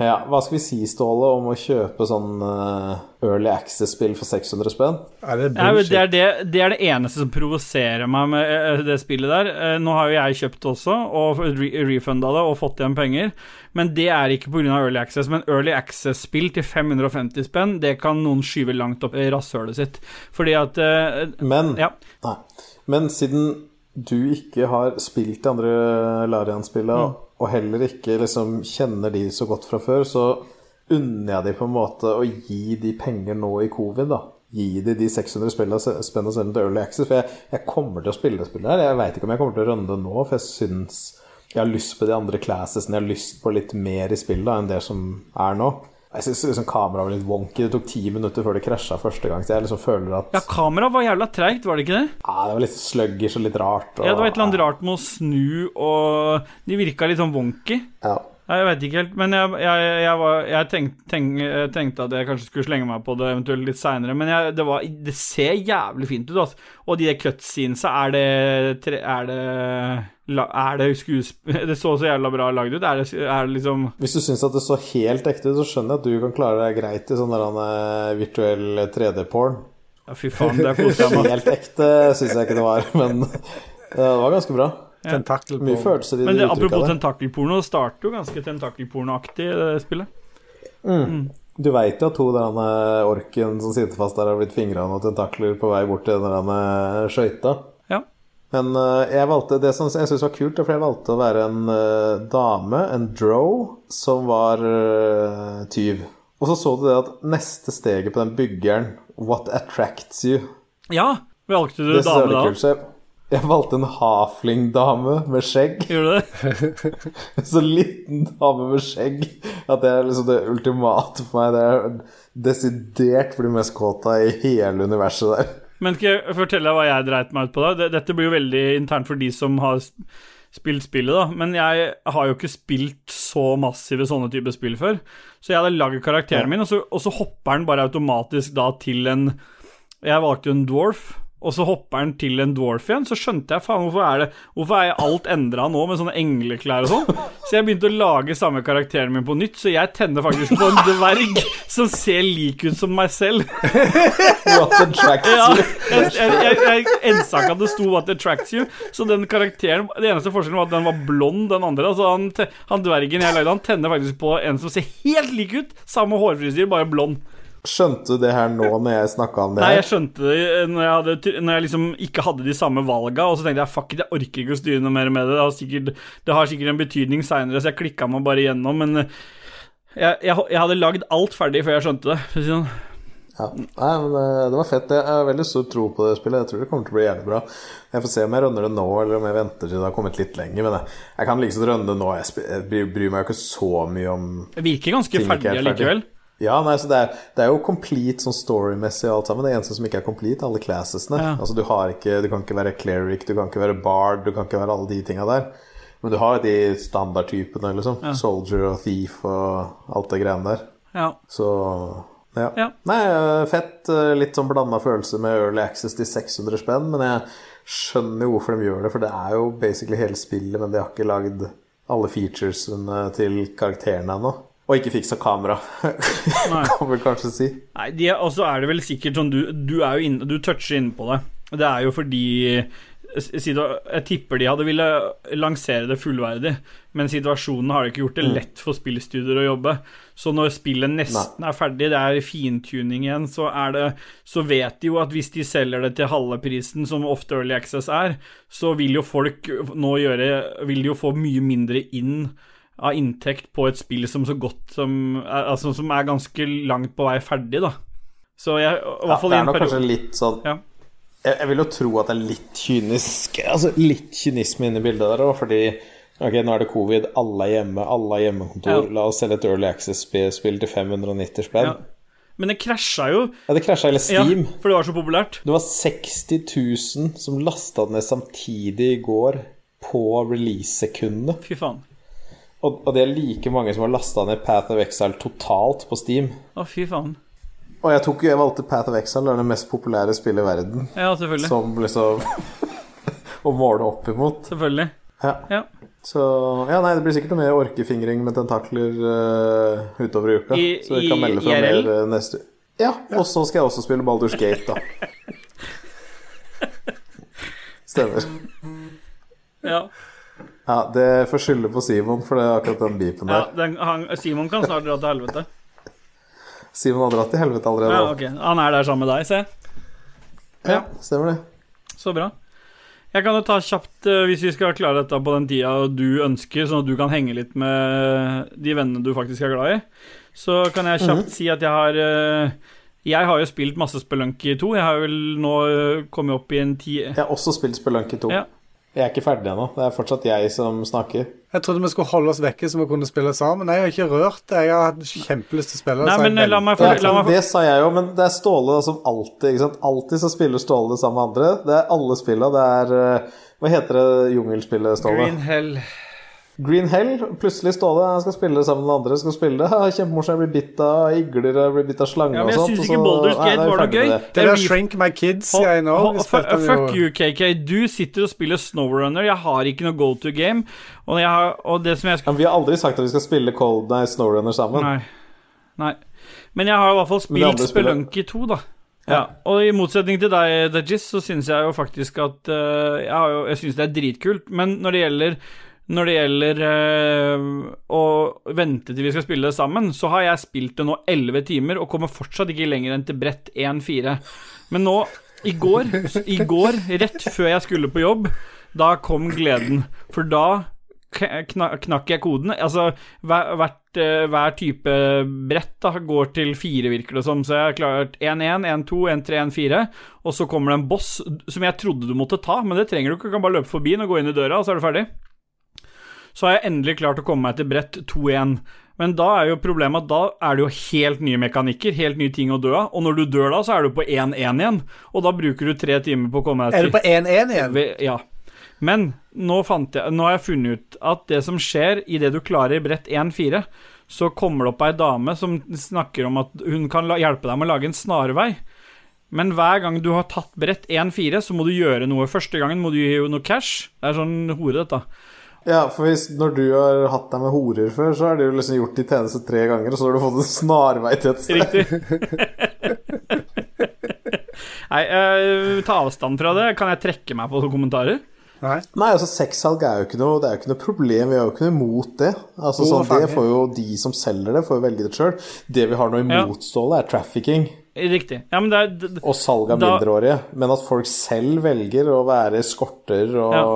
Speaker 2: ja, Hva skal vi si, Ståle, om å kjøpe sånn eh, Early Access-spill for 600 spenn?
Speaker 3: Er
Speaker 1: det
Speaker 3: bullshit.
Speaker 1: det, er det, det er det eneste som provoserer meg med eh, det spillet der. Eh, Nå har jo jeg kjøpt det også, og re refunda det og fått igjen penger. Men det er ikke pga. Early Access. Men Early Access-spill til 550 spenn, det kan noen skyve langt opp i rasshølet sitt. Fordi at eh,
Speaker 2: Men,
Speaker 1: Ja.
Speaker 2: nei. Men siden du ikke har spilt de andre Larian-spillene,
Speaker 1: Mm.
Speaker 2: Og heller ikke liksom kjenner de så godt fra før, så unner jeg de på en måte å gi de penger nå i covid, da. Gi de de 600 spillene spenn og sende til Early Access. For jeg, jeg kommer til å spille det spillet her. Jeg veit ikke om jeg kommer til å runde nå, for jeg syns jeg har lyst på de andre classesene. Jeg har lyst på litt mer i spillet enn det som er nå. Jeg syns liksom kameraet var litt wonky. Det tok ti minutter før det krasja første gang. Så jeg liksom føler at
Speaker 1: Ja, kameraet var jævla treigt, var det ikke det?
Speaker 2: ja, det var litt sluggish og litt rart. Og,
Speaker 1: Ja, det var et eller annet rart med å snu, og de virka litt sånn wonky.
Speaker 2: Ja.
Speaker 1: Jeg vet ikke helt, men jeg, jeg, jeg, var, jeg tenk, tenk, tenkte at jeg kanskje skulle slenge meg på det eventuelt litt seinere, men det, var, det ser jævlig fint ut, altså. Og de cutscenesa, er det Er det Er det skuespill Det så så jævla bra lagd ut. Er det, er det liksom
Speaker 2: Hvis du syns at det så helt ekte ut, så skjønner jeg at du kan klare deg greit i sånn eh, virtuell 3D-porn.
Speaker 1: Ja, fy faen, det koser jeg meg
Speaker 2: Helt ekte syns jeg ikke det var, men det var ganske bra.
Speaker 3: Tentakel
Speaker 2: Mye følelser i
Speaker 1: Men
Speaker 2: det
Speaker 1: det, apropos tentakelporno, det starter jo ganske tentakelpornoaktig, det spillet.
Speaker 2: Du veit jo at hun der eh, orken som sitter fast der, har blitt fingra av noen tentakler på vei bort til den der eh, skøyta.
Speaker 1: Ja.
Speaker 2: Men eh, jeg valgte det som jeg syns var kult, fordi jeg valgte å være en eh, dame, en drow, som var eh, tyv. Og så så du det at neste steget på den byggeren, What attracts you
Speaker 1: ja valgte du
Speaker 2: Det
Speaker 1: dame da?
Speaker 2: kult. Jeg, valgte en hafling-dame med skjegg.
Speaker 1: Gjorde du det?
Speaker 2: Så liten dame med skjegg at det er liksom det ultimate for meg. Det er desidert blir mest kåt av i hele universet der.
Speaker 1: Men skal jeg fortelle deg hva jeg dreit meg ut på, da? Dette blir jo veldig internt for de som har spilt spillet, da. Men jeg har jo ikke spilt så massive sånne typer spill før. Så jeg hadde lagd karakteren min, og så, og så hopper den bare automatisk da til en Jeg valgte jo en dwarf. Og så hopper han til en dwarf igjen. Så skjønte jeg faen hvorfor er det Hvorfor er alt endra nå med sånne engleklær og sånn? Så jeg begynte å lage samme karakteren min på nytt, så jeg tenner faktisk på en dverg som ser lik ut som meg selv.
Speaker 2: What attracts
Speaker 1: Ja,
Speaker 2: you?
Speaker 1: jeg, jeg, jeg, jeg at det sto 'What attracts you', så den karakteren Det eneste forskjellen var at den var blond, den andre. Altså han, han dvergen jeg lagde, han tenner faktisk på en som ser helt lik ut. Samme hårfrisyre, bare blond.
Speaker 2: Skjønte du det her nå når jeg snakka om det Her?
Speaker 1: Nei, jeg skjønte det eh, når jeg, hadde, når jeg liksom ikke hadde de samme valga, og så tenkte jeg fuck it, jeg orker ikke å styre noe mer med det. Det har sikkert, det har sikkert en betydning seinere, så jeg klikka meg bare igjennom, men eh, jeg, jeg, jeg hadde lagd alt ferdig før jeg skjønte det. For å si det sånn.
Speaker 2: Ja. Nei, men eh, det var fett. Jeg har veldig stor tro på det spillet. Jeg tror det kommer til å bli jævlig bra. Jeg får se om jeg rønner det nå, eller om jeg venter til det har kommet litt lenger. Men jeg, jeg kan liksom rønne det nå. Jeg, bryr, meg jo ikke så mye om
Speaker 1: Det virker ganske
Speaker 2: er
Speaker 1: ferdig. allikevel.
Speaker 2: Ja, nei, så det er, det er jo complete sånn storymessig alt sammen. Det eneste som ikke er complete, alle classesene.
Speaker 1: Ja.
Speaker 2: Altså, du, har ikke, du kan ikke være cleric, du kan ikke være bard, du kan ikke være alle de tinga der. Men du har de standardtypene, liksom. Soldier og thief og alt det greiene der.
Speaker 1: Ja.
Speaker 2: Så ja.
Speaker 1: Ja.
Speaker 2: Nei, øh, fett. øh, Litt sånn blanda følelse med Early Access til 600 spenn, men jeg skjønner jo hvorfor de gjør det, for det er jo basically hele spillet, men de har ikke lagd alle featuresene til karakterene ennå. Og ikke fiksa kamera, kan vi kanskje si.
Speaker 1: Nei, og så er det vel sikkert sånn Du, du er jo inne Du toucher inne på det. Det er jo fordi Jeg tipper de hadde ville lansere det fullverdig, men situasjonen har ikke gjort det lett for spillstudier å jobbe. Så når spillet nesten er ferdig, det er fintuning igjen, så det Så vet de jo at hvis de selger det til halve prisen, som ofte Early Access er, så vil jo folk nå gjøre Vil de jo få mye mindre inn av inntekt på et spill som så godt som Altså som er ganske langt på vei ferdig, da. Så jeg, i hvert fall
Speaker 2: det er nok kanskje litt sånn
Speaker 1: Ja.
Speaker 2: jeg, jeg vil jo tro at det er litt kynisk Altså litt kynisme inne i bildet der òg, fordi Ok, nå er det covid, alle er hjemme, alle har hjemmekontor.
Speaker 1: Ja.
Speaker 2: La oss selge et Early Access-spill til 590 spenn.
Speaker 1: ja. Men det krasja jo.
Speaker 2: Ja, det krasja hele
Speaker 1: Ja,
Speaker 2: Steam.
Speaker 1: for det var så populært.
Speaker 2: Det var 60 000 som lasta ned samtidig i går på release-sekundene.
Speaker 1: Fy faen.
Speaker 2: Og, og det er like mange som har lasta ned Path of Exile totalt på Steam.
Speaker 1: Å, fy faen.
Speaker 2: Og jeg, tok, jeg valgte Path of Exile, det er det mest populære spillet i verden.
Speaker 1: Ja, selvfølgelig.
Speaker 2: Som liksom Å måle opp imot.
Speaker 1: Selvfølgelig.
Speaker 2: Ja.
Speaker 1: Ja.
Speaker 2: Så Ja, nei, det blir sikkert noe mer orkefingring med tentakler uh, utover i uka.
Speaker 1: I-
Speaker 2: så vi kan melde fra
Speaker 1: IRL?
Speaker 2: mer uh, neste Ja, og så skal jeg også spille Baldur's Gate, da. Stemmer.
Speaker 1: Ja.
Speaker 2: Ja, det får skylde på Simon for det er akkurat den beepen
Speaker 1: ja
Speaker 2: der.
Speaker 1: den, han, Simon kan snart dra til helvete.
Speaker 2: Simon har dratt til helvete allerede.
Speaker 1: Ja, ok. Han er der sammen med deg, se.
Speaker 2: ja, stemmer det.
Speaker 1: Så bra. Jeg kan jo ta kjapt, eh, hvis vi skal klare dette på den tida du ønsker, sånn at du kan henge litt med de vennene du faktisk er glad i, så kan jeg kjapt si at jeg har eh, Jeg har jo spilt masse Spelunky 2. Jeg har vel nå eh, kommet opp i en ti...
Speaker 2: Jeg har også spilt Spelunky 2.
Speaker 1: Ja.
Speaker 2: Jeg er ikke ferdig ennå. Det er fortsatt jeg som snakker.
Speaker 3: Jeg trodde vi skulle holde oss vekke så vi kunne spille sammen. Nei, jeg har ikke rørt det. Jeg har hatt kjempelyst til å spille.
Speaker 1: Nei, men la
Speaker 3: meg
Speaker 1: meg
Speaker 2: Ja,
Speaker 1: få la meg få-
Speaker 2: det sa jeg jo, men det er Ståle som alltid ikke sant? Alltid så spiller Ståle det sammen med andre. Det er alle spilla. Det er eh, Hva heter det jungelspillet, Ståle?
Speaker 1: Green Hell.
Speaker 2: Green Hell. Plutselig Ståle han skal spille det sammen med andre. Skal spille det. Kjempemorsomt. Jeg blir bitt av igler, jeg blir bitt av slanger
Speaker 1: Ja, men
Speaker 2: og
Speaker 1: jeg
Speaker 2: sånt.
Speaker 1: syns ikke
Speaker 2: Boulders
Speaker 1: Gate
Speaker 2: er
Speaker 1: var noe gøy.
Speaker 2: det.
Speaker 3: Det
Speaker 1: er
Speaker 3: Shrink My Kids
Speaker 1: Hold-
Speaker 3: jeg nå
Speaker 1: hold- fuck, you, KK. Du sitter og spiller Snowrunner. Jeg har ikke noe go to game. Og, jeg har, og det som jeg skal
Speaker 2: men vi har aldri sagt at vi skal spille Cold Night Snowrunner sammen.
Speaker 1: Nei. Nei. Men jeg har i hvert fall spilt Spelunky 2, da. Ja, og i motsetning til deg, Dajis, så syns jeg jo faktisk at uh, Jeg, har jo- jeg syns det er dritkult, men når det gjelder når det gjelder øh, å vente til vi skal spille det sammen, så har jeg spilt det nå 11 timer og kommer fortsatt ikke lenger enn til brett 1-4. Men nå, i går, i går, rett før jeg skulle på jobb, da kom gleden. For da knakk jeg koden. Altså, hver, eh, hver type brett da, går til fire, virker det som. Så jeg har klart 1-1, 1-2, 1-3, 1-4. Og så kommer det en boss som jeg trodde du måtte ta, men det trenger du ikke. Du kan bare løpe forbi den og gå inn i døra, og så er du ferdig. Så har jeg endelig klart å komme meg til brett 2-1. Men da er jo problemet at da er det jo helt nye mekanikker, helt nye ting å dø av. Og når du dør da, så er du på 1-1 igjen. Og da bruker du tre timer på å komme deg
Speaker 3: Er du på 1-1 igjen?
Speaker 1: Ja. Men nå, fant jeg, nå har jeg funnet ut at det som skjer idet du klarer brett 1-4, så kommer det opp ei dame som snakker om at hun kan hjelpe deg med å lage en snarvei. Men hver gang du har tatt brett 1-4, så må du gjøre noe. Første gangen må du gi noe cash. Det er sånn hore, dette.
Speaker 2: Ja, for hvis, når du har hatt deg med horer før, så har du liksom gjort de tjeneste tre ganger, og så har du fått en snarvei til et sted.
Speaker 1: Riktig. Nei, uh, ta avstand fra det. Kan jeg trekke meg på kommentarer?
Speaker 3: Nei.
Speaker 2: Nei, altså sexsalg er jo ikke noe, det er jo ikke noe problem. Vi har jo ikke noe imot det. Altså,
Speaker 3: oh,
Speaker 2: sånn, det får jo de som selger det, får jo velge det sjøl. Det vi har noe
Speaker 1: Ja.
Speaker 2: Ståle, er trafficking
Speaker 1: Riktig. Ja, men det er
Speaker 2: og salg av mindreårige. Men at folk selv velger å være eskorter og
Speaker 1: Ja.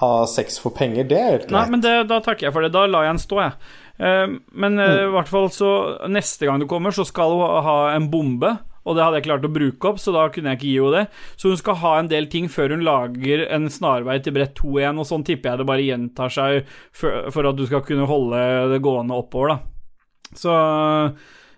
Speaker 2: Ha sex for penger, det er helt
Speaker 1: Nei, men det, da takker jeg for det. Da lar jeg den stå, jeg. Eh, men eh, i hvert fall så Neste gang du kommer, så skal hun ha en bombe. og det hadde jeg klart å bruke opp, så da kunne jeg ikke gi henne det. Så hun skal ha en del ting før hun lager en snarvei til brett 2 igjen, og sånn tipper jeg det bare gjentar seg for, for at du skal kunne holde det gående oppover, da. Så,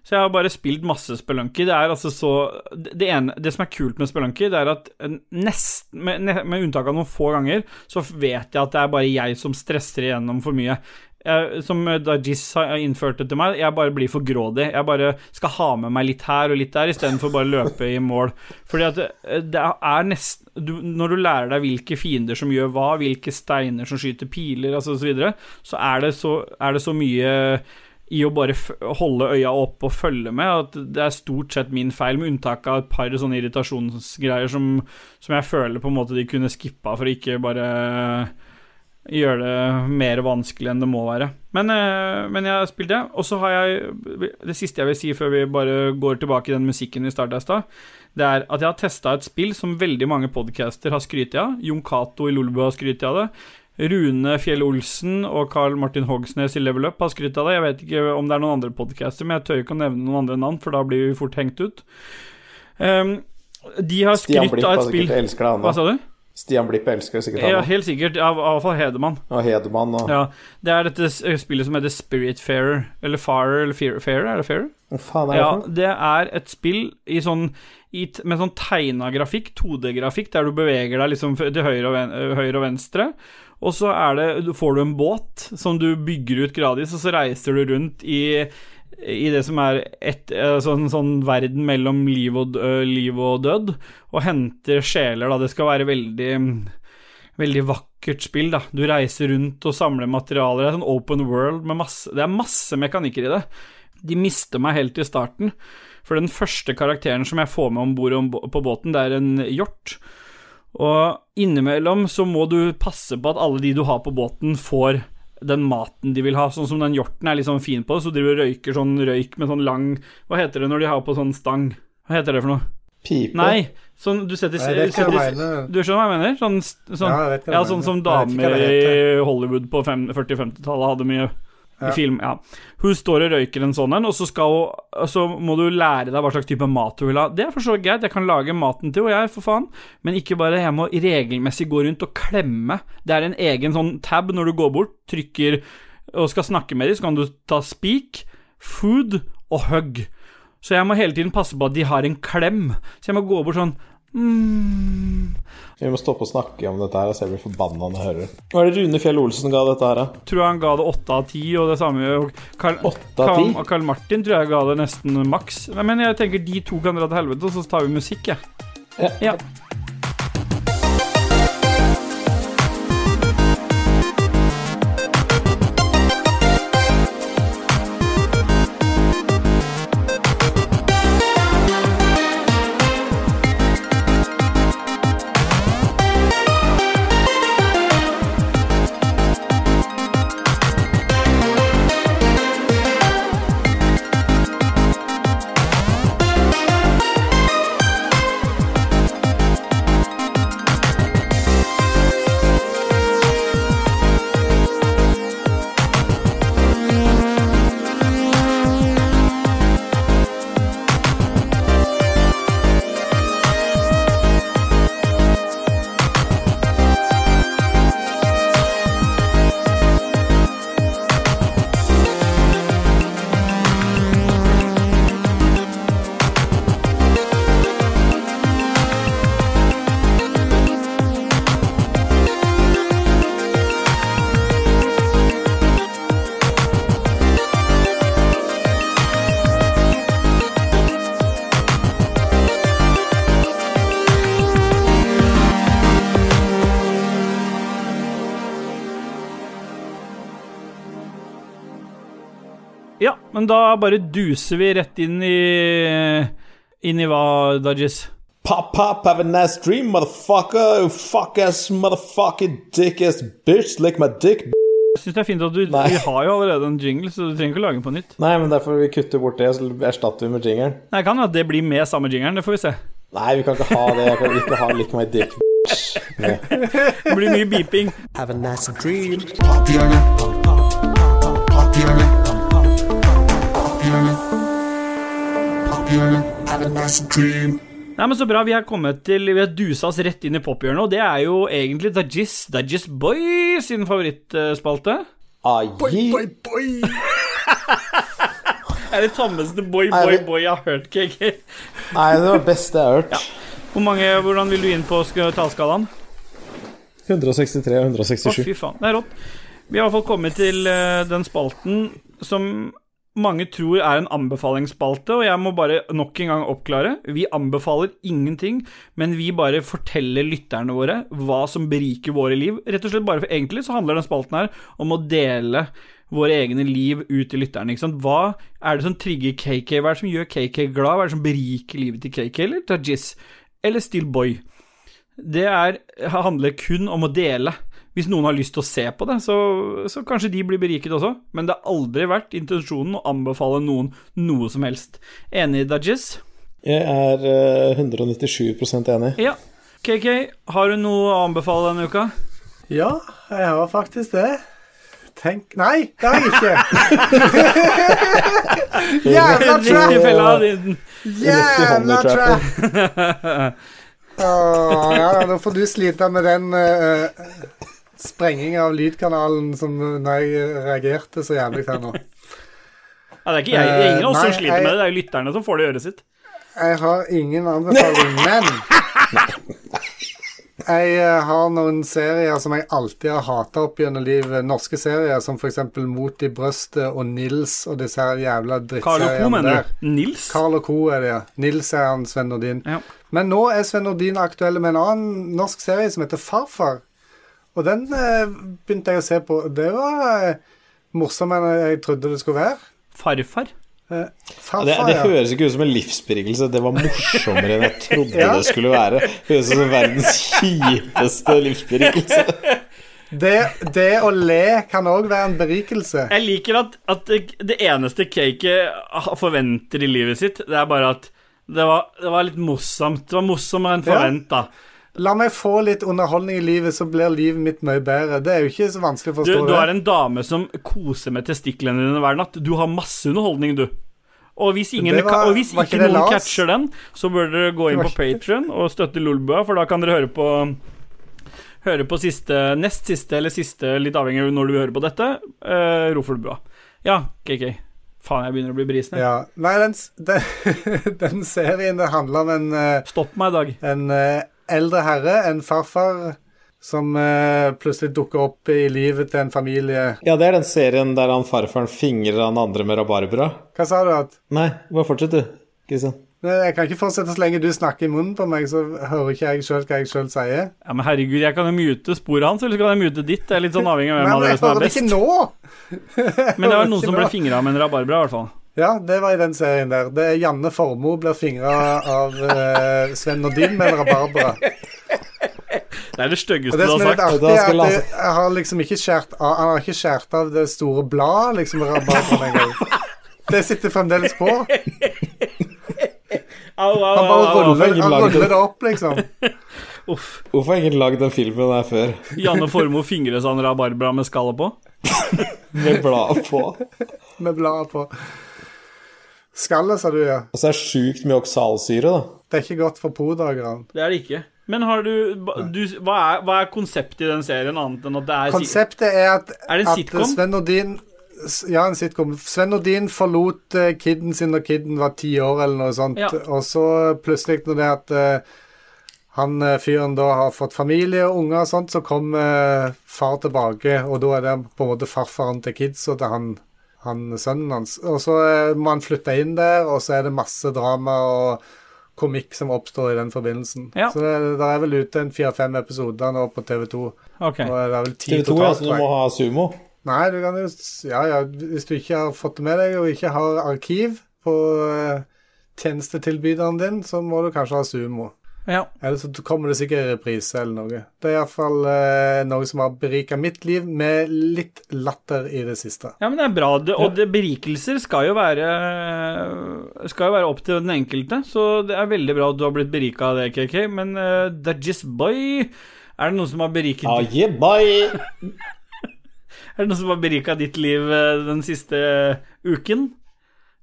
Speaker 1: så jeg har bare spilt masse Spelunky. Det er altså så Det, ene, det som er kult med Spelunky, det er at nesten med, med unntak av noen få ganger, så vet jeg at det er bare jeg som stresser igjennom for mye. Jeg, som Dajis har innført det til meg, jeg bare blir for grådig. Jeg bare skal ha med meg litt her og litt der, istedenfor bare løpe i mål. Fordi at det, det er nesten du, Når du lærer deg hvilke fiender som gjør hva, hvilke steiner som skyter piler, altså og så videre, så er det så, er det så mye i å bare holde øya oppe og følge med, at det er stort sett min feil, med unntak av et par sånne irritasjonsgreier som, som jeg føler på en måte de kunne skippa for å ikke bare gjøre det mer vanskelig enn det må være. Men, eh, men jeg har spilt det, og så har jeg Det siste jeg vil si før vi bare går tilbake i den musikken vi starta i stad, det er at jeg har testa et spill som veldig mange podcaster har skrytt av. Jon Cato i Lolbu har skrytt av det. Rune Fjell Olsen og Carl Martin Hogsnes i Level Up har skrytt av det. Jeg vet ikke om det er noen andre podcaster, men jeg tør ikke å nevne noen andre navn, for da blir vi fort hengt ut. Um, de har skrytt av et spill Hva sa du?
Speaker 2: Stian Blipp elsker sikkert,
Speaker 1: Ja,
Speaker 2: han
Speaker 1: helt sikkert. Ja, I hvert fall Hedemann.
Speaker 2: Og Hedemann og
Speaker 1: Ja, det er dette spillet som heter Spiritfarer, eller Farer, eller Fairer, er det Farer?
Speaker 2: Hva faen er det
Speaker 1: Ja,
Speaker 2: for
Speaker 1: det er et spill i sånn, i, med sånn tegna grafikk, 2D-grafikk, der du beveger deg liksom til høyre og, ven, høyre og venstre. Og så det, får du en båt som du bygger ut gradvis, og så reiser du rundt i, i det som er et, eh, sånn, sånn verden mellom liv og, liv og død, og henter sjeler, da. Det skal være veldig Veldig vakkert spill, da. Du reiser rundt og samler materialer. Det er sånn open world med masse Det er masse mekanikker i det. De mister meg helt i starten. For den første karakteren som jeg får med om bord på båten, det er en hjort. Og innimellom så må du passe på at alle de du har på båten, får den maten de vil ha. Sånn som den hjorten er litt sånn fin på det, så driver og røyker sånn røyk med sånn lang Hva heter det når de har på sånn stang? Hva heter det for noe?
Speaker 2: Pipe?
Speaker 1: Nei, sånn du setter,
Speaker 3: ikke
Speaker 1: setter. Du skjønner hva jeg mener? Sånn, sånn
Speaker 3: Ja, jeg
Speaker 1: ja, sånn som damer i. Hollywood på 40-50-tallet hadde mye
Speaker 3: Ja.
Speaker 1: film. Ja. Hun står og røyker en sånn en, og så, skal, så må du lære deg hva slags type mat hun vil ha. Det er for så vidt greit, jeg kan lage maten til henne, jeg, for faen, men ikke bare jeg må regelmessig gå rundt og klemme. Det er en egen sånn tab når du går bort, trykker og skal snakke med dem, så kan du ta speak, food og hug. Så jeg må hele tiden passe på at de har en klem. Så jeg må gå bort sånn mm,
Speaker 2: Vi må stoppe å snakke om dette her, så jeg blir forbanna når jeg hører det. Hva er det Rune Fjell Olsen ga dette her, da?
Speaker 1: tror han ga det åtte av ti, og det samme og Carl? Carl, Carl Martin tror jeg ga det nesten maks. Nei, Men jeg tenker de to kan dra til helvete, og så tar vi musikk, jeg.
Speaker 2: Ja.
Speaker 1: Ja. Men da bare duser vi rett inn i Inn i hva, Dodges?
Speaker 2: Pop, pop, have a nice dream, motherfucker. You fuck ass, motherfucking dick ass bitch. Lick my dick.
Speaker 1: Jeg syns det er fint at du
Speaker 2: Nei.
Speaker 1: Vi har jo allerede en jingle, så du trenger ikke å lage den på nytt.
Speaker 2: Nei, men derfor vi kutter bort det, så erstatter vi med jingeren.
Speaker 1: Nei, kan jo at det blir med samme jingeren, det får vi se.
Speaker 2: Nei, vi kan ikke ha det. Jeg kan ikke ha lick my dick. bitch.
Speaker 1: Det blir mye beeping.
Speaker 2: Have a nice dream.
Speaker 5: pop, Papirene.
Speaker 1: Nei, men Så bra. Vi har kommet til Vi har dusa oss rett inn i pophjørnet, og det er jo egentlig Dajis, Dajis Boy sin favorittspalte.
Speaker 2: Aji.
Speaker 3: Boy, boy.
Speaker 1: Det er det tammeste boy, boy,
Speaker 2: det-
Speaker 1: boy jeg har hørt, KK.
Speaker 2: Nei, det var det beste jeg har hørt.
Speaker 1: Hvor mange, Hvordan vil du inn på sk- tallskalaen?
Speaker 2: 163 og
Speaker 1: Å,
Speaker 2: 167.
Speaker 1: fy faen. Det er rått. Vi har i hvert fall kommet til eh, den spalten som mange tror er en anbefalingsspalte, og jeg må bare nok en gang oppklare. Vi anbefaler ingenting, men vi bare forteller lytterne våre hva som beriker våre liv. Rett og slett bare for Egentlig så handler den spalten her om å dele våre egne liv ut til lytterne. ikke sant? Hva er det som trigger KK? Hva er det som gjør KK glad? Hva er det som beriker livet til KK, eller Tajis? Eller Still Boy? Det er, handler kun om å dele. Hvis noen har lyst til å se på det, så, så kanskje de blir beriket også. Men det har aldri vært intensjonen å anbefale noen noe som helst. Enig, Dajis?
Speaker 2: Jeg er eh, 197% enig.
Speaker 1: Ja. KK, har du noe å anbefale denne uka?
Speaker 3: Ja, jeg har faktisk det. Tenk Nei, det har jeg ikke. Jævla trap! Jævla trap! Åh, ja, nå får du slite med den uh, sprenginga av lydkanalen som når jeg reagerte så jævlig her nå.
Speaker 1: Ja, det er ikke jeg. Det er ingen av oss som sliter
Speaker 3: jeg-
Speaker 1: med det. Det er jo lytterne som får det i øret sitt.
Speaker 3: Jeg har ingen anbefaling, men jeg eh, har noen serier som jeg alltid har hata opp gjennom livet. Norske serier som f.eks. Mot i brøstet og Nils og disse her jævla drittseriene der.
Speaker 1: Nils?
Speaker 3: Carl og Co er det, ja. Nils er han Sven Nordin.
Speaker 1: Ja.
Speaker 3: Men nå er Sven Nordin aktuell med en annen norsk serie som heter Farfar. Og den eh, begynte jeg å se på. Det var eh, morsommere enn jeg trodde det skulle være.
Speaker 1: Farfar?
Speaker 3: Eh,
Speaker 2: Ja,
Speaker 3: Farfar,
Speaker 2: det, det høres ikke ut som en livsberikelse. Det var morsommere enn jeg trodde
Speaker 3: Ja.
Speaker 2: det skulle være. Det høres ut som verdens kjipeste livsberikelse.
Speaker 3: Det, det å le kan òg være en berikelse.
Speaker 1: Jeg liker at, at det, det eneste Cake forventer i livet sitt, det er bare at det var, det var litt morsomt. Det var morsommere enn
Speaker 3: Ja. La meg få litt underholdning i livet, så blir livet mitt mye bedre. Det er jo ikke så vanskelig å
Speaker 1: Du,
Speaker 3: forstå
Speaker 1: du er en dame som koser med testiklene dine hver natt. Du har masse underholdning, du. Og hvis, ingen,
Speaker 3: var-
Speaker 1: og hvis ikke, noen catcher den, så bør dere gå inn på
Speaker 3: Patrion
Speaker 1: Patreon og støtte Lolbua, for da kan dere høre på Høre på siste, nest siste eller siste, litt avhengig av når du hører på dette, uh, Roffelbua. Ja, KK. Faen, jeg begynner å bli brisen.
Speaker 3: Ja. Nei, den, den, den serien det handler om en, eh,
Speaker 1: Stopp meg i dag.
Speaker 3: en eh, eldre herre, en farfar, som eh, plutselig dukker opp i livet til en familie.
Speaker 2: Ja, det er den serien der han farfaren fingrer han andre med rabarbra.
Speaker 3: Hva sa du? at
Speaker 2: Nei, bare fortsett, du, Kristian.
Speaker 3: Jeg kan ikke fortsette så lenge du snakker i munnen på meg, så hører ikke jeg sjøl hva jeg sjøl sier.
Speaker 1: Ja, men herregud, jeg kan jo mute sporet hans, eller så kan jeg mute ditt. Det er litt sånn avhengig av hvem av dere som er best.
Speaker 3: ikke nå!
Speaker 1: Men det var noen som ble fingra med en rabarbra, i hvert fall.
Speaker 3: Ja, det var i den serien der. Det er Janne Formoe blir fingra av eh, Sven Nordin med en rabarbra.
Speaker 1: Det er det styggeste
Speaker 3: det
Speaker 1: du
Speaker 3: som
Speaker 1: har
Speaker 3: er litt
Speaker 1: sagt.
Speaker 3: artig, er at
Speaker 2: jeg
Speaker 3: har liksom ikke skjært av Han har ikke skjært av det store bladet, liksom, rabarbraen engang. Det sitter fremdeles på.
Speaker 1: Au, au,
Speaker 3: Han bare ruller, han ruller
Speaker 2: det.
Speaker 3: det opp, liksom.
Speaker 1: Uff.
Speaker 2: Hvorfor har ingen lagd den filmen der før?
Speaker 1: Janne Formoe fingres sånn rabarbra med skallet på.
Speaker 2: Med bladet på.
Speaker 3: Med bladet på. Skallet, sa du, ja.
Speaker 2: Og så er det sjukt mye oksalsyre, da.
Speaker 3: Det er ikke godt for podagerne.
Speaker 1: Det er det ikke. Men har du, du hva, er, hva er konseptet i den serien, annet enn at det er
Speaker 3: Konseptet er at,
Speaker 1: Er det en
Speaker 3: at
Speaker 1: sitcom?
Speaker 3: Sven Nordin Ja, en sitcom. Sven Nordin forlot uh, kiden sin når kiden var ti år, eller noe sånt.
Speaker 1: Ja.
Speaker 3: Og så plutselig, når det at uh, han eh, fyren da har fått familie og unger og sånt, så kom uh, far tilbake, og da er det på en måte farfaren til kids og til han, han sønnen hans. Og så eh, må han flytte inn der, og så er det masse drama og komikk som oppstår i den forbindelsen.
Speaker 1: Ja.
Speaker 3: Så det, det er vel ute en fire-fem episoder nå på TV2.
Speaker 1: Ok.
Speaker 3: Og det er vel ti
Speaker 2: TV2, ja,
Speaker 3: totalt,
Speaker 2: så du må ha sumo.
Speaker 3: Nei, du kan jo Ja, ja, hvis du ikke har fått det med deg, og ikke har arkiv på eh, tjenestetilbyderen din, så må du kanskje ha Sumo.
Speaker 1: Ja.
Speaker 3: Eller så kommer det sikkert i reprise eller noe. Det er iallfall eh, noe som har berika mitt liv, med litt latter i det siste.
Speaker 1: ja, men det er bra. Det, og det, berikelser skal jo være Skal jo være opp til den enkelte, så det er veldig bra at du har blitt berika av det, KK. Men uh, Dajis Boy Er det noen som har beriket
Speaker 2: Ah, yeah.
Speaker 1: Er det noen som har berika ditt liv eh, den siste uken?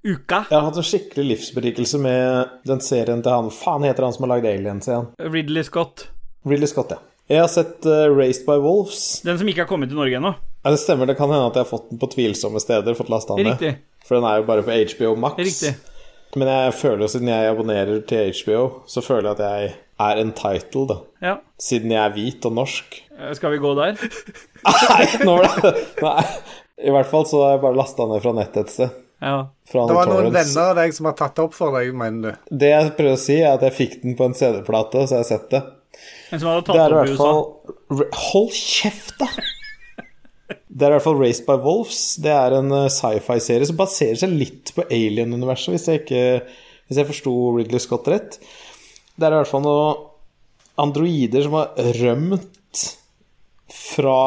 Speaker 1: Uka.
Speaker 2: Jeg har hatt en skikkelig livsberikelse med den serien til han Faen heter han som har lagd Aliens igjen?
Speaker 1: Ridley Scott.
Speaker 2: Ridley Scott, ja. Jeg har sett uh, Raised by Wolves.
Speaker 1: Den som ikke har kommet til Norge ennå.
Speaker 2: Ja, det stemmer, det kan hende at jeg har fått den på tvilsomme steder. Fått lasta den ned. For den er jo bare på HBO Max.
Speaker 1: Riktig.
Speaker 2: Men jeg føler jo, siden jeg abonnerer til HBO, så føler jeg at jeg er entitled, da.
Speaker 1: Ja.
Speaker 2: Siden jeg er hvit og norsk.
Speaker 1: Eh, Skal vi gå der?
Speaker 2: Nei, nå ble det Nei. I hvert fall så har jeg bare lasta ned fra nettet et sted.
Speaker 1: Ja.
Speaker 3: Det var noen venner av deg som har tatt det opp for deg, mener du?
Speaker 2: Det jeg prøver å si, er at jeg fikk den på en CD-plate, så jeg har sett det.
Speaker 1: Men som hadde
Speaker 2: Det er i
Speaker 1: opp i
Speaker 2: hvert fall Hold kjeft, da! Det er i hvert fall Raised by Wolves. Det er en eh, sci-fi-serie som baserer seg litt på Alien-universet, hvis jeg ikke Hvis jeg forsto Ridley Scott rett. Det er i hvert fall noen androider som har rømt fra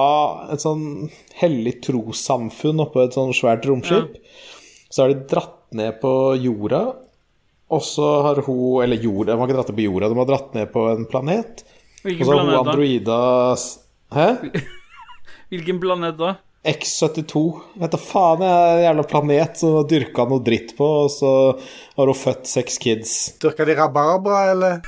Speaker 2: et sånn hellig trossamfunn oppå et sånn svært romskip. Så har de dratt ned på jorda, og så har hun Eller jorda, de har ikke dratt ned på jorda, de har dratt ned på en planet. Og
Speaker 1: Hvilken
Speaker 2: så har hun
Speaker 1: planet da?
Speaker 2: androida Hæ?
Speaker 1: Hvilken planet da?
Speaker 2: X72. Vet da faen, jeg er en jævla planet som har dyrka noe dritt på, og så har hun født seks kids.
Speaker 3: Dyrka de rabarbra, eller?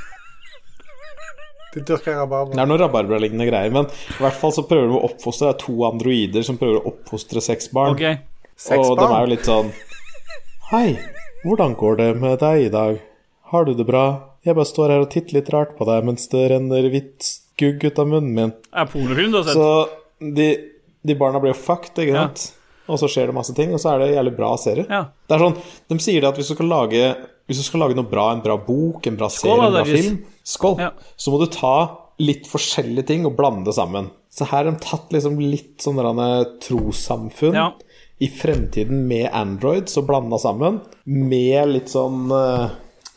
Speaker 3: De dyrka
Speaker 2: Det er noen rabarbralignende greier, men i hvert fall så prøver de å oppfostre Det er to androider som prøver å oppfostre seks barn.
Speaker 1: Okay.
Speaker 3: Seks
Speaker 2: og de er jo litt sånn Hei, hvordan går det med deg i dag? Har du det bra? Jeg bare står her og titter litt rart på deg mens det renner hvitt skugg ut av munnen min.
Speaker 1: Er pornofilm du har sett?
Speaker 2: Så de, de barna blir jo fucked, ikke
Speaker 1: Ja.
Speaker 2: sant? Og så skjer det masse ting, og så er det en jævlig bra serie.
Speaker 1: Ja.
Speaker 2: Det er sånn, De sier det at hvis du skal lage Hvis du skal lage noe bra, en bra bok, en bra serie, en bra film, skål,
Speaker 1: Ja.
Speaker 2: så må du ta litt forskjellige ting og blande det sammen. Så her har de tatt liksom litt sånn trossamfunn
Speaker 1: Ja.
Speaker 2: I fremtiden med Android, så blanda sammen med litt sånn uh,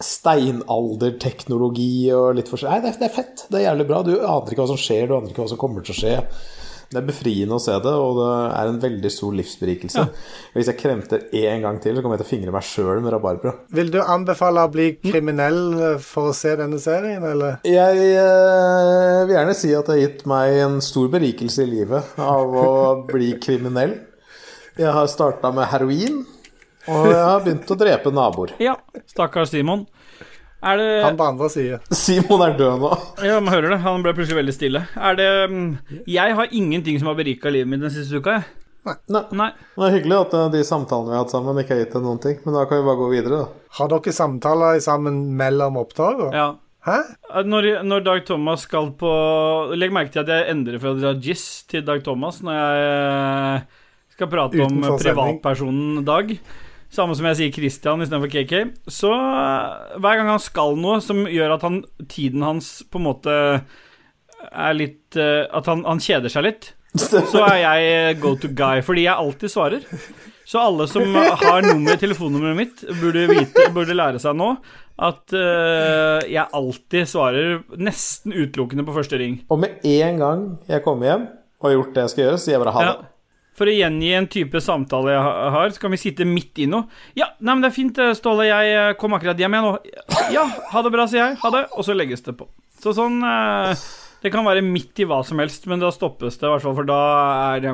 Speaker 2: steinalderteknologi og litt forskjellig. Nei, det er, det er fett. Det er jævlig bra. Du aner ikke hva som skjer, du aner ikke hva som kommer til å skje. Det er befriende å se det, og det er en veldig stor livsberikelse. Hvis jeg kremter én gang til, så kommer jeg til å fingre meg sjøl med rabarbra.
Speaker 3: Vil du anbefale å bli kriminell eh, for å se denne serien, eller?
Speaker 2: Jeg eh, vil gjerne si at det har gitt meg en stor berikelse i livet av å bli kriminell. Jeg har starta med heroin, og jeg har begynt å drepe naboer.
Speaker 1: Ja. Stakkars Simon. Er det
Speaker 3: Han på andre sida.
Speaker 2: Simon er død nå.
Speaker 1: Ja, man hører det. Han ble plutselig veldig stille. Er det mm, Jeg har ingenting som har berika livet mitt den siste uka, jeg.
Speaker 2: Nei.
Speaker 1: Nei.
Speaker 2: Det er hyggelig at eh, de samtalene vi har hatt sammen, ikke har gitt deg noen ting, men da kan vi bare gå videre, da.
Speaker 3: Har dere samtaler sammen mellom opptakene?
Speaker 1: Ja.
Speaker 3: Hæ?
Speaker 1: Når, når Dag Thomas skal på Legg merke til at jeg endrer fra Dajis til Dag Thomas når jeg eh, skal prate om privatpersonen Dag. Samme som jeg sier Christian istedenfor KK. Så eh, hver gang han skal noe som gjør at han, tiden hans på en måte er litt eh, At han, han kjeder seg litt, så er jeg go to guy, fordi jeg alltid svarer. Så alle som har nummer, telefonnummeret mitt, burde, vite, burde lære seg nå at uh, jeg alltid svarer nesten utelukkende på første ring.
Speaker 2: Og med en gang jeg kommer hjem og har gjort det jeg skal gjøre, sier jeg bare ha det.
Speaker 1: Ja. For å gjengi en type samtale jeg har, så kan vi sitte midt i noe. Ja, nei, men det er fint, eh, Ståle. Jeg eh, kom akkurat hjem, jeg nå. Ja, ha det bra, sier jeg. Ha det. Og så legges det på. Så sånn eh, Det kan være midt i hva som helst, men da stoppes det i hvert fall, for da er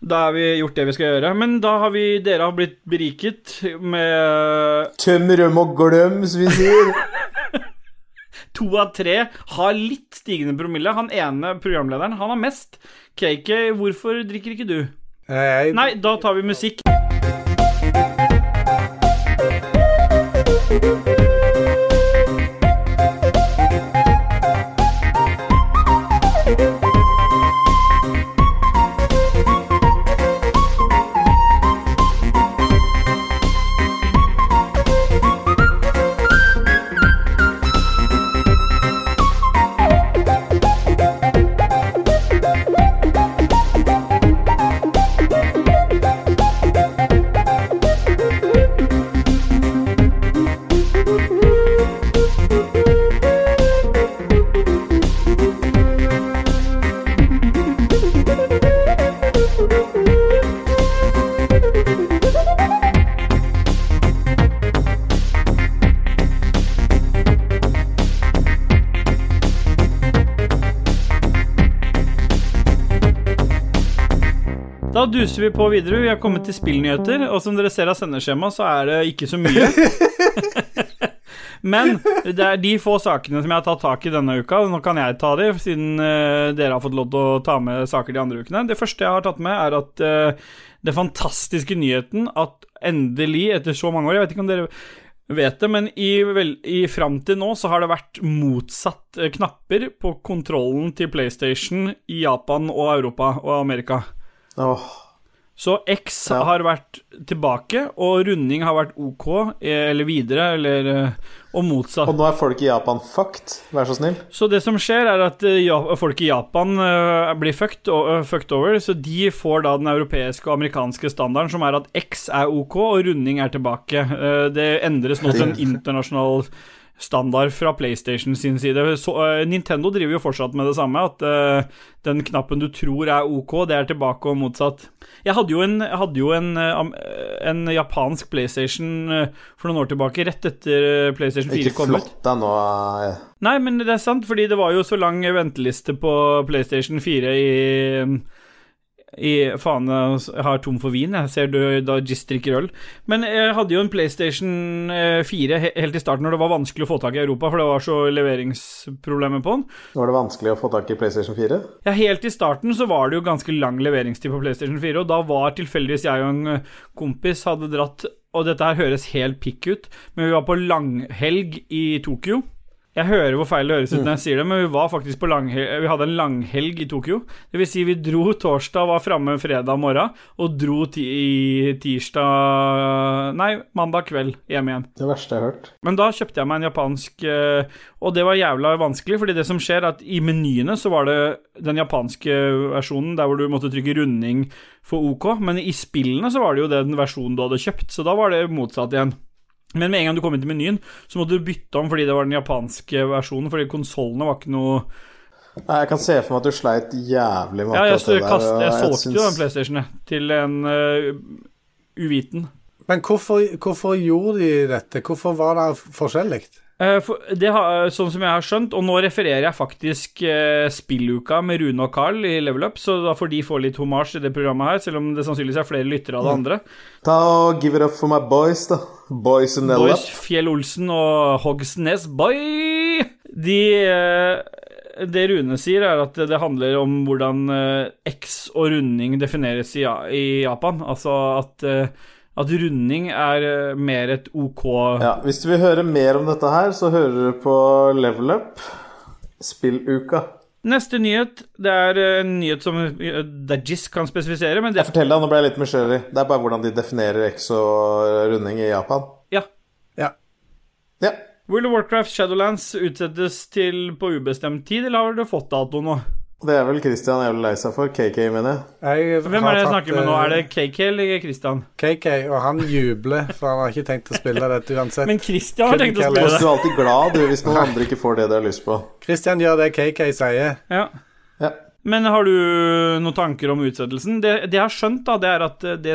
Speaker 1: Da har vi gjort det vi skal gjøre. Men da har vi Dere har blitt beriket med
Speaker 2: Tøm, røm og glem, som vi sier.
Speaker 1: To av tre har litt stigende promille. Han ene programlederen, han har mest. KK, hvorfor drikker ikke du?
Speaker 3: Eh, Jeg,
Speaker 1: Nei, da tar vi musikk. Vi på videre. Vi har kommet til spillnyheter, og som dere ser av sendeskjemaet, så er det ikke så mye. Men det er de få sakene som jeg har tatt tak i denne uka. Nå kan jeg ta de, siden eh, dere har fått lov til å ta med saker de andre ukene. Det første jeg har tatt med, er at uh, det fantastiske nyheten at endelig, etter så mange år Jeg vet ikke om dere vet det, men i, vel, i fram til nå så har det vært motsatt uh, knapper på kontrollen til PlayStation i Japan og Europa og Amerika.
Speaker 2: Åh,
Speaker 1: Så X
Speaker 2: Ja.
Speaker 1: har vært tilbake, og runding har vært OK, eh, eller videre, eller eh, Og motsatt.
Speaker 2: Og nå er folk i Japan fucked, vær så snill.
Speaker 1: Så det som skjer, er at eh, ja, folk i Japan blir fucked, fucked over, så de får da den europeiske og amerikanske standarden, som er at X er OK, og runding er tilbake. Det endres nå til en internasjonal standard fra PlayStation sin side. Så, uh, Nintendo driver jo fortsatt med det samme, at uh, den knappen du tror er OK, det er tilbake og motsatt. Jeg hadde jo en, hadde jo en, eh, en japansk PlayStation for noen år tilbake, rett etter PlayStation 4 kom ut.
Speaker 2: Ikke flott da nå.
Speaker 1: Nei, men det er sant, fordi det var jo så lang venteliste på PlayStation 4 i i Faen, jeg har tom for vin. Jeg ser du da Gist drikker øl. Men jeg hadde jo en PlayStation eh, 4 helt i starten når det var vanskelig å få tak i Europa, for det var så leveringsproblemer på den.
Speaker 2: Var det vanskelig å få tak i PlayStation 4?
Speaker 1: Ja, Helt i starten så var det jo ganske lang leveringstid på PlayStation 4, og da var tilfeldigvis jeg og en eh, kompis hadde dratt Og dette her høres helt pikk ut, men vi var på langhelg i Tokyo. Jeg hører hvor feil det høres ut når jeg sier det, men vi var faktisk på langhelg Vi hadde en langhelg i Tokyo. Det vil si, vi dro torsdag, var framme fredag morgen, og dro ti tirsdag Nei, mandag kveld hjem igjen.
Speaker 2: Det verste jeg har hørt.
Speaker 1: Men da kjøpte jeg meg en japansk eh, Og det var jævla vanskelig, fordi det som skjer, er at i menyene så var det den japanske versjonen der hvor du måtte trykke runding for OK, men i spillene så var det jo den versjonen du hadde kjøpt, så da var det motsatt igjen. Men med en gang du kom inn til menyen, så måtte du bytte om fordi det var den japanske versjonen, fordi konsollene var ikke noe
Speaker 2: Nei, Jeg kan se for meg at du sleit jævlig med
Speaker 1: Ja, jeg,
Speaker 2: det der,
Speaker 1: kast,
Speaker 2: og
Speaker 1: jeg solgte jo den
Speaker 2: Playstation
Speaker 1: PlayStationen til en uh, uviten.
Speaker 3: Men hvorfor, hvorfor gjorde de dette? Hvorfor var det forskjellig?
Speaker 1: Eh, det har, sånn som jeg har skjønt, og nå refererer jeg faktisk eh, spilluka med Rune og Carl i Level Up, så da får de få litt homasj i det programmet her, selv om det sannsynligvis er flere lyttere av det andre.
Speaker 2: Ta og give it up for my boys, da. Boys in Level
Speaker 1: Boys Fjell Olsen og Hogsnes Boy! De eh, Det Rune sier, er at det handler om hvordan X og runding defineres i, Japan. Altså at, at runding er eh, mer et OK
Speaker 2: Ja, hvis du vil høre mer om dette her, så hører du på Level Up. Spilluka.
Speaker 1: Neste nyhet, det er eh, en nyhet som eh, Dajis kan spesifisere, men det
Speaker 2: Fortell deg, nå ble jeg litt nysgjerrig. Det er bare hvordan de definerer X og runding i Japan.
Speaker 1: Ja.
Speaker 3: Ja.
Speaker 2: Ja.
Speaker 1: Will of Warcraft Shadowlands utsettes til på ubestemt tid, eller har du fått dato nå?
Speaker 2: Det er vel Christian jævlig lei seg for. KK, mener jeg.
Speaker 3: Jeg
Speaker 1: Hvem er det jeg
Speaker 3: tatt,
Speaker 1: snakker med nå?
Speaker 3: eh,
Speaker 1: Er det KK eller Christian?
Speaker 3: KK, og han jubler, for han har ikke tenkt å spille dette uansett.
Speaker 1: Men Christian har tenkt å spille det.
Speaker 2: Du er alltid glad du, hvis noen andre ikke får det de har lyst på.
Speaker 3: Christian gjør det KK sier.
Speaker 1: Ja.
Speaker 2: Ja.
Speaker 1: Men har du noen tanker om utsettelsen? Det, det jeg har skjønt, da, det er at det,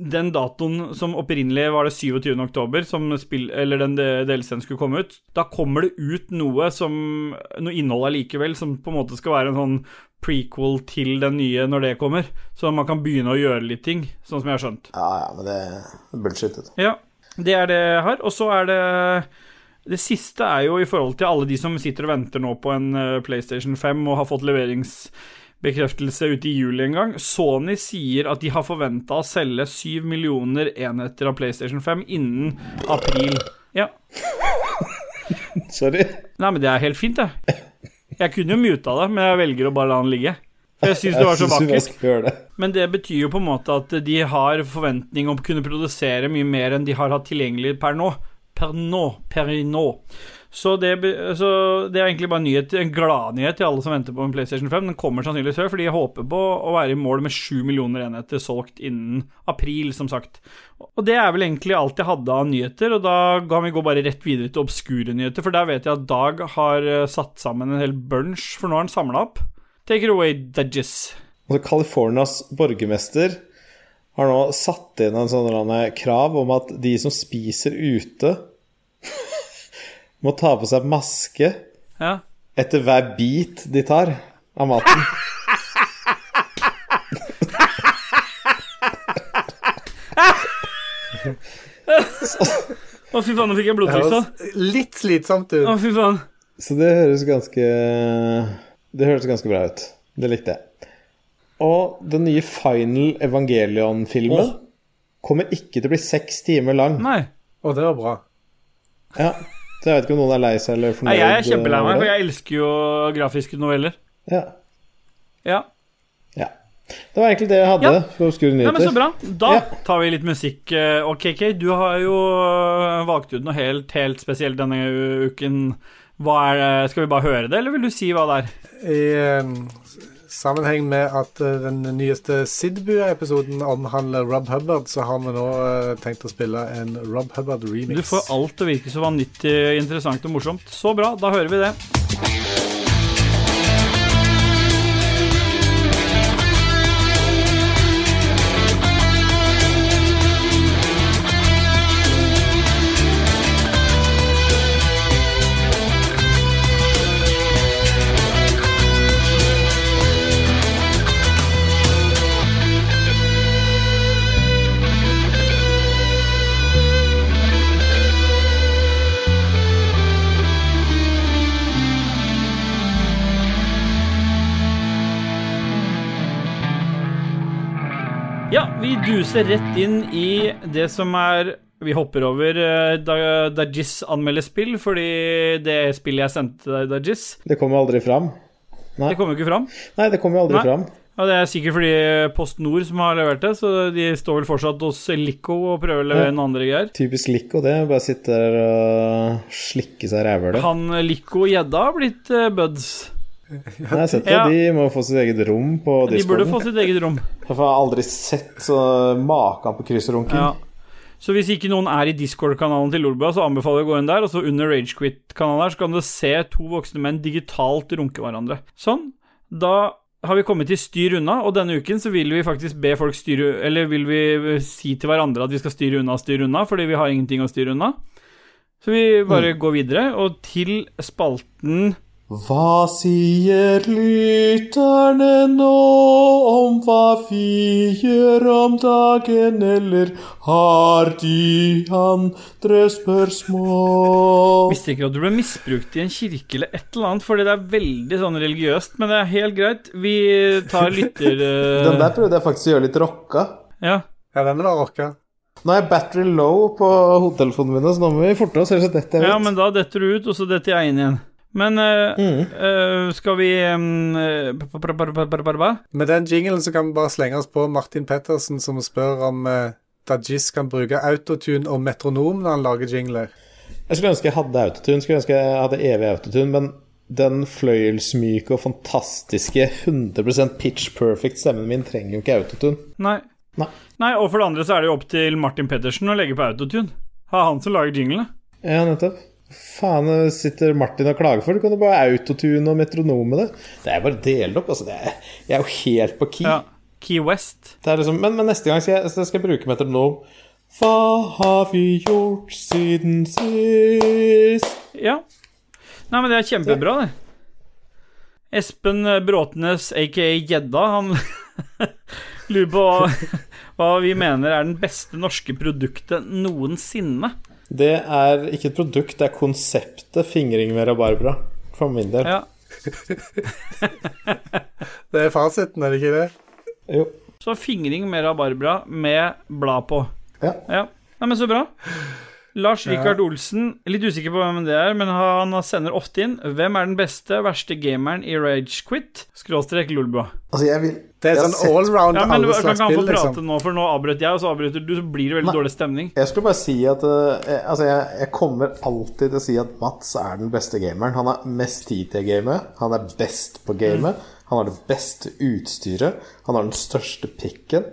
Speaker 1: den datoen som opprinnelig var det 27. oktober, som spill, eller den de- delscenen skulle komme ut, da kommer det ut noe som Noe innhold allikevel, som på en måte skal være en sånn prequel til den nye når det kommer. Så man kan begynne å gjøre litt ting, sånn som jeg har skjønt.
Speaker 2: Ja, ja, men det er bullshit.
Speaker 1: Ja, det er det jeg har. Og så er det Det siste er jo i forhold til alle de som sitter og venter nå på en eh, PlayStation 5 og har fått leveringsbekreftelse ute i juli en gang. Sony sier at de har forventa å selge 7 millioner enheter av PlayStation 5 innen april. Ja.
Speaker 2: Sorry.
Speaker 1: Nei, men det er helt fint, det. Jeg kunne jo muta det, men jeg velger å bare la den ligge. For jeg syns det var så vakkert. Men det betyr jo på en måte at de har forventning om å kunne produsere mye mer enn de har hatt tilgjengelig per nå. Per nå. Per nå. Så det, så det er egentlig bare nyhet, en gladnyhet til alle som venter på en PlayStation 5. Den kommer sannsynligvis før, fordi jeg håper på å være i mål med 7 millioner enheter solgt innen april, som sagt. Og det er vel egentlig alt jeg hadde av nyheter, og da kan vi gå bare rett videre til obskure nyheter, for der vet jeg at Dag har eh, satt sammen en hel bunch, for nå har han samla opp. Take it away, Dudges.
Speaker 2: Altså, Californias borgermester har nå satt inn en sånn krav om at de som spiser ute, må ta på seg maske
Speaker 1: ja.
Speaker 2: etter hver bit de tar av maten.
Speaker 1: Å, fy faen, nå fikk jeg blodtrykk,
Speaker 3: Litt slitsomt du.
Speaker 1: Å, fy faen.
Speaker 2: Så det høres ganske Det høres ganske bra ut. Det likte jeg. Og den nye Final Evangelion-filmen kommer ikke til å bli seks timer lang.
Speaker 1: Nei.
Speaker 3: Og det var bra.
Speaker 2: Ja, Så jeg vet ikke om noen er lei seg eller fornøyd.
Speaker 1: Nei, jeg er kjempelei meg, for jeg elsker jo grafiske noveller.
Speaker 2: Ja.
Speaker 1: Ja.
Speaker 2: ja. Det var egentlig det jeg hadde
Speaker 1: Ja.
Speaker 2: for Obskure
Speaker 1: Nei, men så bra. Da
Speaker 2: Ja.
Speaker 1: tar vi litt musikk. eh, Og KK, du har jo eh, valgt ut noe helt, helt spesielt denne uken. Hva er det? Skal vi bare høre det, eller vil du si hva det er?
Speaker 3: Eh, sammenheng med at eh, den nyeste Sidbua-episoden omhandler Rob Hubbard, så har vi nå eh, tenkt å spille en Rob Hubbard-remix.
Speaker 1: Du får alt til å virke så vanvittig interessant og morsomt. Så bra, da hører vi det. Duser rett inn i det som er Vi hopper over uh, da Dajis anmelder spill, fordi det spillet jeg sendte deg, Dajis,
Speaker 2: Det kommer aldri fram. Nei.
Speaker 1: det kommer jo ikke fram.
Speaker 2: Nei, det kommer jo aldri
Speaker 1: Nei.
Speaker 2: fram.
Speaker 1: Ja, Det er sikkert fordi Post Nord som har levert det, så de står vel fortsatt hos Lico og prøver å levere
Speaker 2: Ja.
Speaker 1: andre greier.
Speaker 2: Typisk Lico, det. Bare sitte der og slikke seg rævhølet.
Speaker 1: Han Lico gjedda har blitt eh, buds.
Speaker 2: Jeg har sett det.
Speaker 1: Ja.
Speaker 2: De må få sitt eget rom på
Speaker 1: De burde få sitt eget rom.
Speaker 2: Jeg har aldri sett så maken på kryssrunking.
Speaker 1: Ja. Så hvis ikke noen er i Discord-kanalen til Lolbua, så anbefaler jeg å gå inn der, og så under Ragequit-kanalen der, så kan du se to voksne menn digitalt runke hverandre. Sånn. Da har vi kommet til styr unna, og denne uken så vil vi faktisk be folk styre Eller vil vi si til hverandre at vi skal styre unna styre unna, fordi vi har ingenting å styre unna. Så vi bare går videre, og til spalten
Speaker 2: Hva sier lytterne nå om hva vi gjør om dagen, eller har de andre spørsmål?
Speaker 1: Mistenker at du ble misbrukt i en kirke eller et eller annet, fordi det er veldig sånn religiøst, men det er helt greit. Vi tar lytter... eh,
Speaker 2: Den der prøvde jeg faktisk å gjøre litt rocka.
Speaker 1: Ja.
Speaker 3: Ja, den var rocka.
Speaker 2: Nå er battery low på hodetelefonene mine, så nå må vi forte oss, ellers så detter jeg
Speaker 1: ja,
Speaker 2: ut.
Speaker 1: men da detter du ut, og så detter jeg inn igjen. Men eh,
Speaker 2: Mm.
Speaker 1: eh, skal vi um, eh,
Speaker 3: Med den jinglen så kan vi bare slenge oss på Martin Pettersen, som spør om Dajis kan bruke autotune og metronom når han lager jingler.
Speaker 2: Jeg skulle ønske jeg hadde autotune, skulle ønske jeg hadde evig autotune, men den fløyelsmyke og fantastiske 100% pitch perfect stemmen min trenger jo ikke autotune.
Speaker 1: Nei.
Speaker 2: Nei.
Speaker 1: Nei, og for det andre så er det jo opp til Martin Pettersen å legge på autotune. Ha han som lager jinglene.
Speaker 2: Ja, nettopp. Faen, sitter Martin og klager for det? Kan du bare autotune og metronome det. Det er bare å dele opp, altså. Det er, jeg er jo helt på key.
Speaker 1: Ja. Key West.
Speaker 2: Det er liksom, men, men neste gang skal jeg, skal jeg bruke metronom. Hva har vi gjort siden sist?
Speaker 1: Ja. Nei, men det er kjempebra, det. Espen Bråtnes, aka Gjedda, han lurer på hva vi mener er den beste norske produktet noensinne.
Speaker 2: Det er ikke et produkt, det er konseptet fingring med rabarbra. For min del.
Speaker 1: Ja.
Speaker 3: Det er fasiten, er det ikke det?
Speaker 2: Jo.
Speaker 1: Så fingring med rabarbra med blad på.
Speaker 2: Ja.
Speaker 1: Ja, Nei, men så bra. Lars Rikard Olsen, litt usikker på hvem det er, men han sender ofte inn. Hvem er den beste, verste gameren i Ragequit? Skråstrek Lolbua.
Speaker 2: Altså, jeg vil
Speaker 3: Det er sånn allround
Speaker 1: Ja, men
Speaker 3: alle
Speaker 1: kan
Speaker 3: slags
Speaker 1: ikke han få prate
Speaker 3: liksom.
Speaker 1: nå, for nå avbrøt jeg, og så avbryter du, så blir det veldig
Speaker 2: Nei.
Speaker 1: dårlig stemning.
Speaker 2: Jeg skulle bare si at uh, jeg, Altså, jeg, jeg kommer alltid til å si at Mats er den beste gameren. Han har mest tid til gamet. Han er best på gamet. Han har det beste utstyret. Han har den største pikken.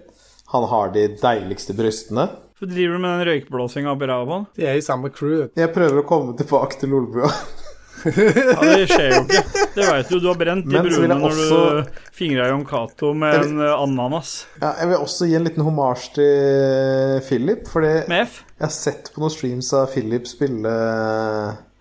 Speaker 2: Han har de deiligste brystene.
Speaker 1: Så driver du med den røykblåsinga oppi ræva på han?
Speaker 3: De er i samme crew.
Speaker 2: Jeg prøver å komme tilbake til Lolbua.
Speaker 1: Ja, det skjer jo ikke. Det veit du. Du har brent de
Speaker 2: bruene så vil
Speaker 1: brune
Speaker 2: jeg
Speaker 1: når
Speaker 2: også-
Speaker 1: du fingra Jon Cato med en eh, ananas.
Speaker 2: Ja, jeg vil også gi en liten homasj til Philip, fordi jeg
Speaker 1: Med F.
Speaker 2: har sett på noen streams av Philip spille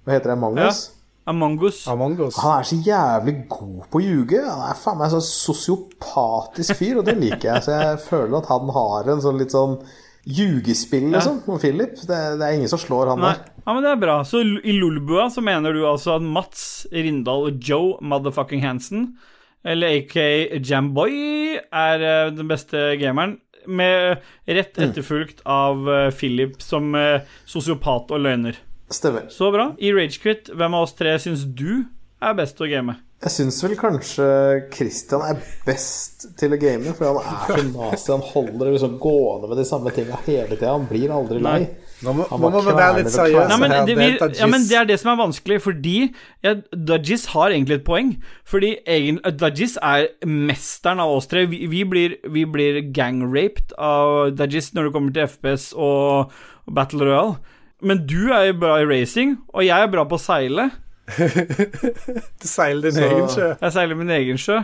Speaker 2: Hva heter det? Mangos?
Speaker 1: Ja.
Speaker 2: us?
Speaker 1: Among us.
Speaker 3: Among us.
Speaker 2: Han er så jævlig god på å ljuge. Han er faen meg en sånn sosiopatisk fyr, og det liker jeg. Så jeg føler at han har en sånn litt sånn ljugespill, liksom, om Philip. Det, det er ingen som slår han
Speaker 1: Nei.
Speaker 2: der.
Speaker 1: Ja, men det er bra. Så i Lolbua så mener du altså at Mats Rindal og Joe motherfucking Hansen, eller aka Jamboy, er eh, den beste gameren. Med rett etterfulgt av eh, Philip som eh, sosiopat og løgner.
Speaker 2: Stemmer.
Speaker 1: Så bra. I Ragequit, hvem av oss tre syns du er best å game?
Speaker 2: Jeg syns vel kanskje Christian er best til å game, for han er så nazi. Han holder liksom gående med de samme tinga hele tida. Han blir aldri lei.
Speaker 1: Nei.
Speaker 3: Nå må, må man være litt seriøs.
Speaker 1: Nei, men det, vi, ja, men det er det som er vanskelig, fordi ja, Dajis har egentlig et poeng. Fordi egen, Dajis er mesteren av oss tre. Vi, vi blir, vi blir gang-raped av Dajis når det kommer til FPS og, og Battle Royale. Men du er jo bra i racing, og jeg er bra på å seile.
Speaker 3: Du seiler din
Speaker 2: Så-
Speaker 3: egen sjø.
Speaker 1: Jeg seiler min egen sjø.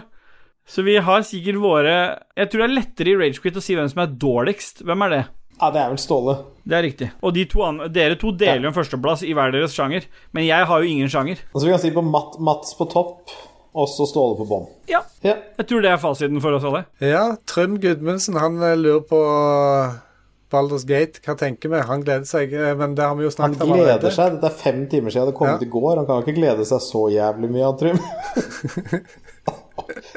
Speaker 1: Så vi har sikkert våre Jeg tror det er lettere i Ragequit å si hvem som er dårligst. Hvem er det?
Speaker 2: Ja, det er vel Ståle.
Speaker 1: Det er riktig. Og de to dere to deler jo en førsteplass i hver deres sjanger. Men jeg har jo ingen sjanger.
Speaker 2: Altså, vi kan si på Matt, Mats på topp, og så Ståle på bånn.
Speaker 1: Ja,
Speaker 2: Ja.
Speaker 1: jeg tror det er fasiten for oss alle.
Speaker 3: Ja, Trym Gudmundsen han eh, lurer på Balders Gate. Hva tenker vi? Han gleder seg, eh, men det har vi jo snakket om Han
Speaker 2: gleder
Speaker 3: allerede.
Speaker 2: seg. Dette er fem timer siden det kom
Speaker 3: Ja.
Speaker 2: i går. Han kan ikke glede seg så jævlig mye, Trym.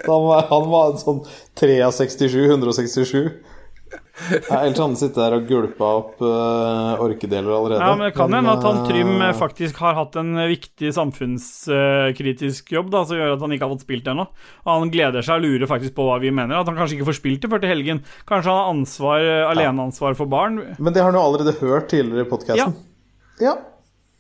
Speaker 2: han, var, han var sånn 63, 167. Ja, ellers hadde han sittet der og gulpa opp uh, orkedeler allerede.
Speaker 1: Ja, men Det kan hende at han Trym
Speaker 2: eh,
Speaker 1: eh, faktisk har hatt en viktig samfunnskritisk jobb da, som gjør at han ikke har fått spilt ennå. Og han gleder seg og lurer faktisk på hva vi mener. At han kanskje ikke får spilt det før til helgen. Kanskje han har ansvar, eh, aleneansvar for barn.
Speaker 2: Men det har han jo allerede hørt tidligere i podkasten. Ja.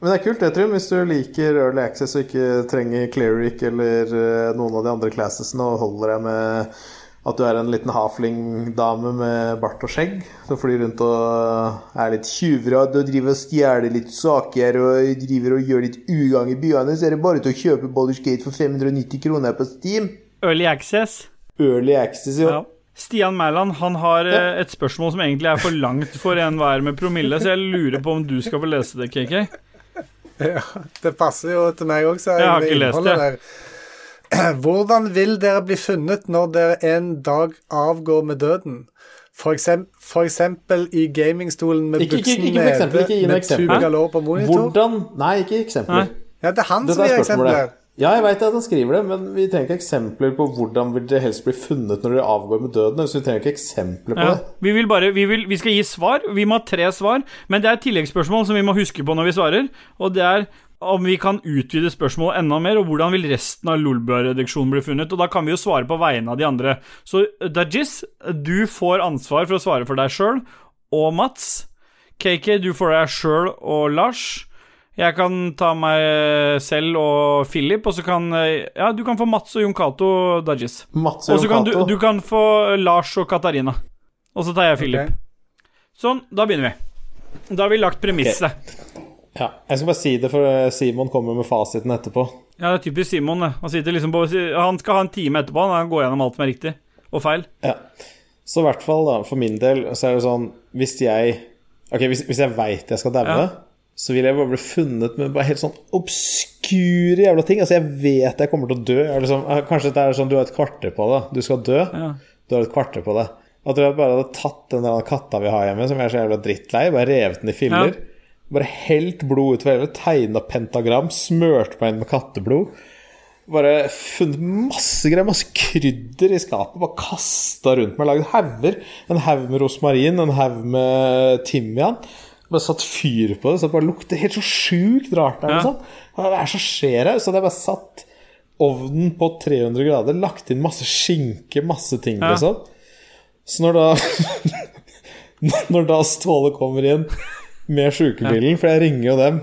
Speaker 2: Men det er kult, det, Trym. Hvis du liker Early Access og ikke trenger Cleric eller eh, noen av de andre classesene, og holder deg med at du er en liten hafling-dame med bart og skjegg som flyr rundt og er litt tjuvrad og driver og stjeler litt saker og driver og gjør litt ugagn i byene, så er det bare til å kjøpe Baldur's Gate for 590 kroner på Steam.
Speaker 1: Early access.
Speaker 2: Early Access, jo.
Speaker 1: Ja. Stian Mæland han har ja. et spørsmål som egentlig er for langt for enhver med promille, så jeg lurer på om du skal få lese det, KK.
Speaker 3: Ja, det passer jo til meg òg, så
Speaker 1: Jeg har ikke lest det.
Speaker 3: der. Hvordan vil dere bli funnet når dere en dag avgår med døden? For, eksem for eksempel i gamingstolen med
Speaker 2: Ikke-
Speaker 3: buksen
Speaker 2: eksempel, noe
Speaker 3: med
Speaker 2: eksempel.
Speaker 3: på monitor?
Speaker 2: Hvordan Nei, ikke eksempler.
Speaker 1: Nei.
Speaker 3: Ja, det er han
Speaker 2: Dette
Speaker 3: som gir eksempler.
Speaker 2: Ja, jeg veit at han skriver det, men vi trenger ikke eksempler på hvordan vil dere helst bli funnet når dere avgår med døden. Så vi trenger ikke eksempler på
Speaker 1: Ja.
Speaker 2: det.
Speaker 1: Vi vil bare vi, vil, vi skal gi svar. Vi må ha tre svar, men det er et tilleggsspørsmål som vi må huske på når vi svarer. Og det er om vi kan utvide spørsmålet enda mer, og hvordan vil resten av Lolbua-redaksjonen bli funnet? Og da kan vi jo svare på vegne av de andre. Så Dajis, du får ansvar for å svare for deg sjøl og Mats. KK, du får deg sjøl og Lars. Jeg kan ta meg selv og Philip, og så kan Ja, du kan få Mats og Jon Cato Dajis.
Speaker 2: Mats
Speaker 1: Og så kan du, du kan få Lars og Katarina. Og så tar jeg Philip.
Speaker 3: Okay.
Speaker 1: Sånn, da begynner vi. Da har vi lagt premisset.
Speaker 2: Ja, jeg skal bare si det, for eh, Simon kommer med fasiten etterpå.
Speaker 1: Ja, det er typisk Simon. Han, liksom på, han skal ha en time etterpå. Han går gjennom alt som er riktig og feil.
Speaker 2: Ja. Så i hvert fall, da, for min del, så er det sånn Hvis jeg Ok, hvis, hvis jeg veit jeg skal daue,
Speaker 1: Ja.
Speaker 2: så vil jeg bare bli funnet med bare helt sånn obskure jævla ting. Altså, jeg vet jeg kommer til å dø. Liksom, eh, kanskje det er sånn du har et kvarter på deg. Du skal dø.
Speaker 1: Ja.
Speaker 2: Du har et kvarter på deg. At jeg bare hadde tatt den der katta vi har hjemme, som jeg er så jævla drittlei, bare revet den i filler. Bare helt blod utover hele, tegna pentagram, smørt meg inn med katteblod. Bare funnet masse greier, masse krydder i skapet. Bare kasta rundt meg. Lagd hauger. En haug med rosmarin, en haug med timian. Bare satt fyr på det, så det bare lukter helt så sjukt rart der.
Speaker 1: Ja.
Speaker 2: Liksom. Er det som skjer her? Så hadde jeg bare satt ovnen på 300 grader, lagt inn masse skinke, masse ting,
Speaker 1: Ja.
Speaker 2: liksom. Så når da Når da Ståle kommer inn med sjukebilen, for jeg ringer jo dem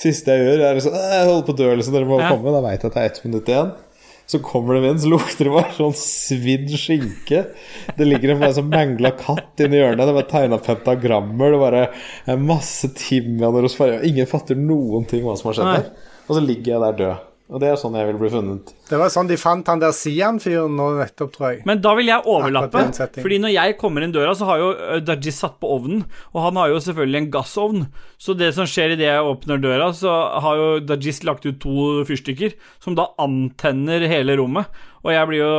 Speaker 2: Siste jeg gjør, er sånn Jeg holder på å dø, liksom, dere må
Speaker 1: Ja.
Speaker 2: komme. Da veit jeg at det er ett minutt igjen. Så kommer de inn, så lukter det bare sånn svidd skinke. Det ligger en sånn mangla katt inni hjørnet. Det er tegna pentagrammer. Det bare er masse timianer og. Ingen fatter noen ting hva som har skjedd der. Og så ligger jeg der død. Og det er sånn jeg vil bli funnet.
Speaker 3: Det var sånn de fant han der Sian-fyren nå nettopp, tror jeg.
Speaker 1: Men da vil jeg overlappe. Fordi når jeg kommer inn døra, så har jo uh, Dajis satt på ovnen. Og han har jo selvfølgelig en gassovn. Så det som skjer idet jeg åpner døra, så har jo Dajis lagt ut to fyrstikker som da antenner hele rommet. Og jeg blir jo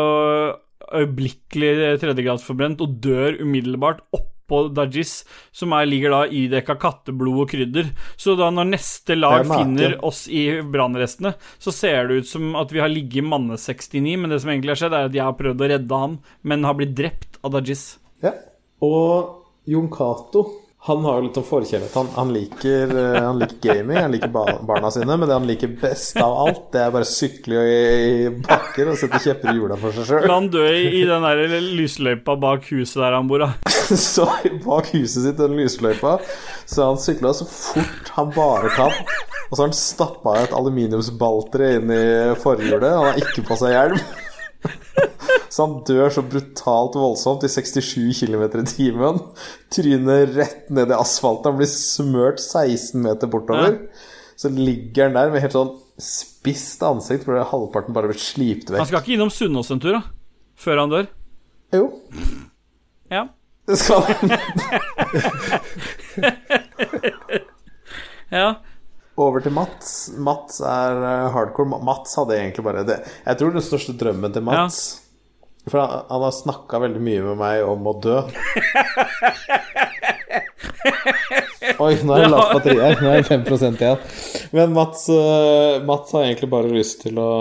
Speaker 1: øyeblikkelig tredjegradsforbrent og dør umiddelbart oppå oppå Dajis, som er, ligger da idekka katteblod og krydder. Så da når neste lag
Speaker 2: er
Speaker 1: finner oss i brannrestene, så ser det ut som at vi har ligget manne 69, men det som egentlig har skjedd, er at jeg har prøvd å redde han, men har blitt drept av Dajis.
Speaker 2: Ja. Og Jon Cato han har jo litt om forkjærlighet. Han, han, liker, eh, han liker gaming, han liker barna sine, men det han liker best av alt, det er bare sykle i, i bakker og sette kjepper i hjula for seg sjøl.
Speaker 1: La han dø i, i den der lysløypa bak huset der han bor, da.
Speaker 2: Så bak huset sitt, den lysløypa, så han sykla så fort han bare kan. Og så har han stappa et aluminiumsbaltre inn i forhjulet. Han har ikke på seg hjelm. Så han dør så brutalt voldsomt i 67 km i timen. Tryner rett ned i asfalten. Han blir smørt 16 meter bortover. Så ligger han der med helt sånn spisst ansikt fordi halvparten bare blir slipt
Speaker 1: Han skal ikke innom Sunnaas en tur, da? Før han dør?
Speaker 2: Jo,
Speaker 1: Ja.
Speaker 2: Det skal han.
Speaker 1: ja.
Speaker 2: Over til Mats. Mats er eh, hardcore. Mats hadde egentlig bare det. Jeg tror den største drømmen til Mats For han, han har snakka veldig mye med meg om å dø. Oi, nå er det lavt batteri her. Nå er det 5 igjen. Men Mats, eh, Mats har egentlig bare lyst til å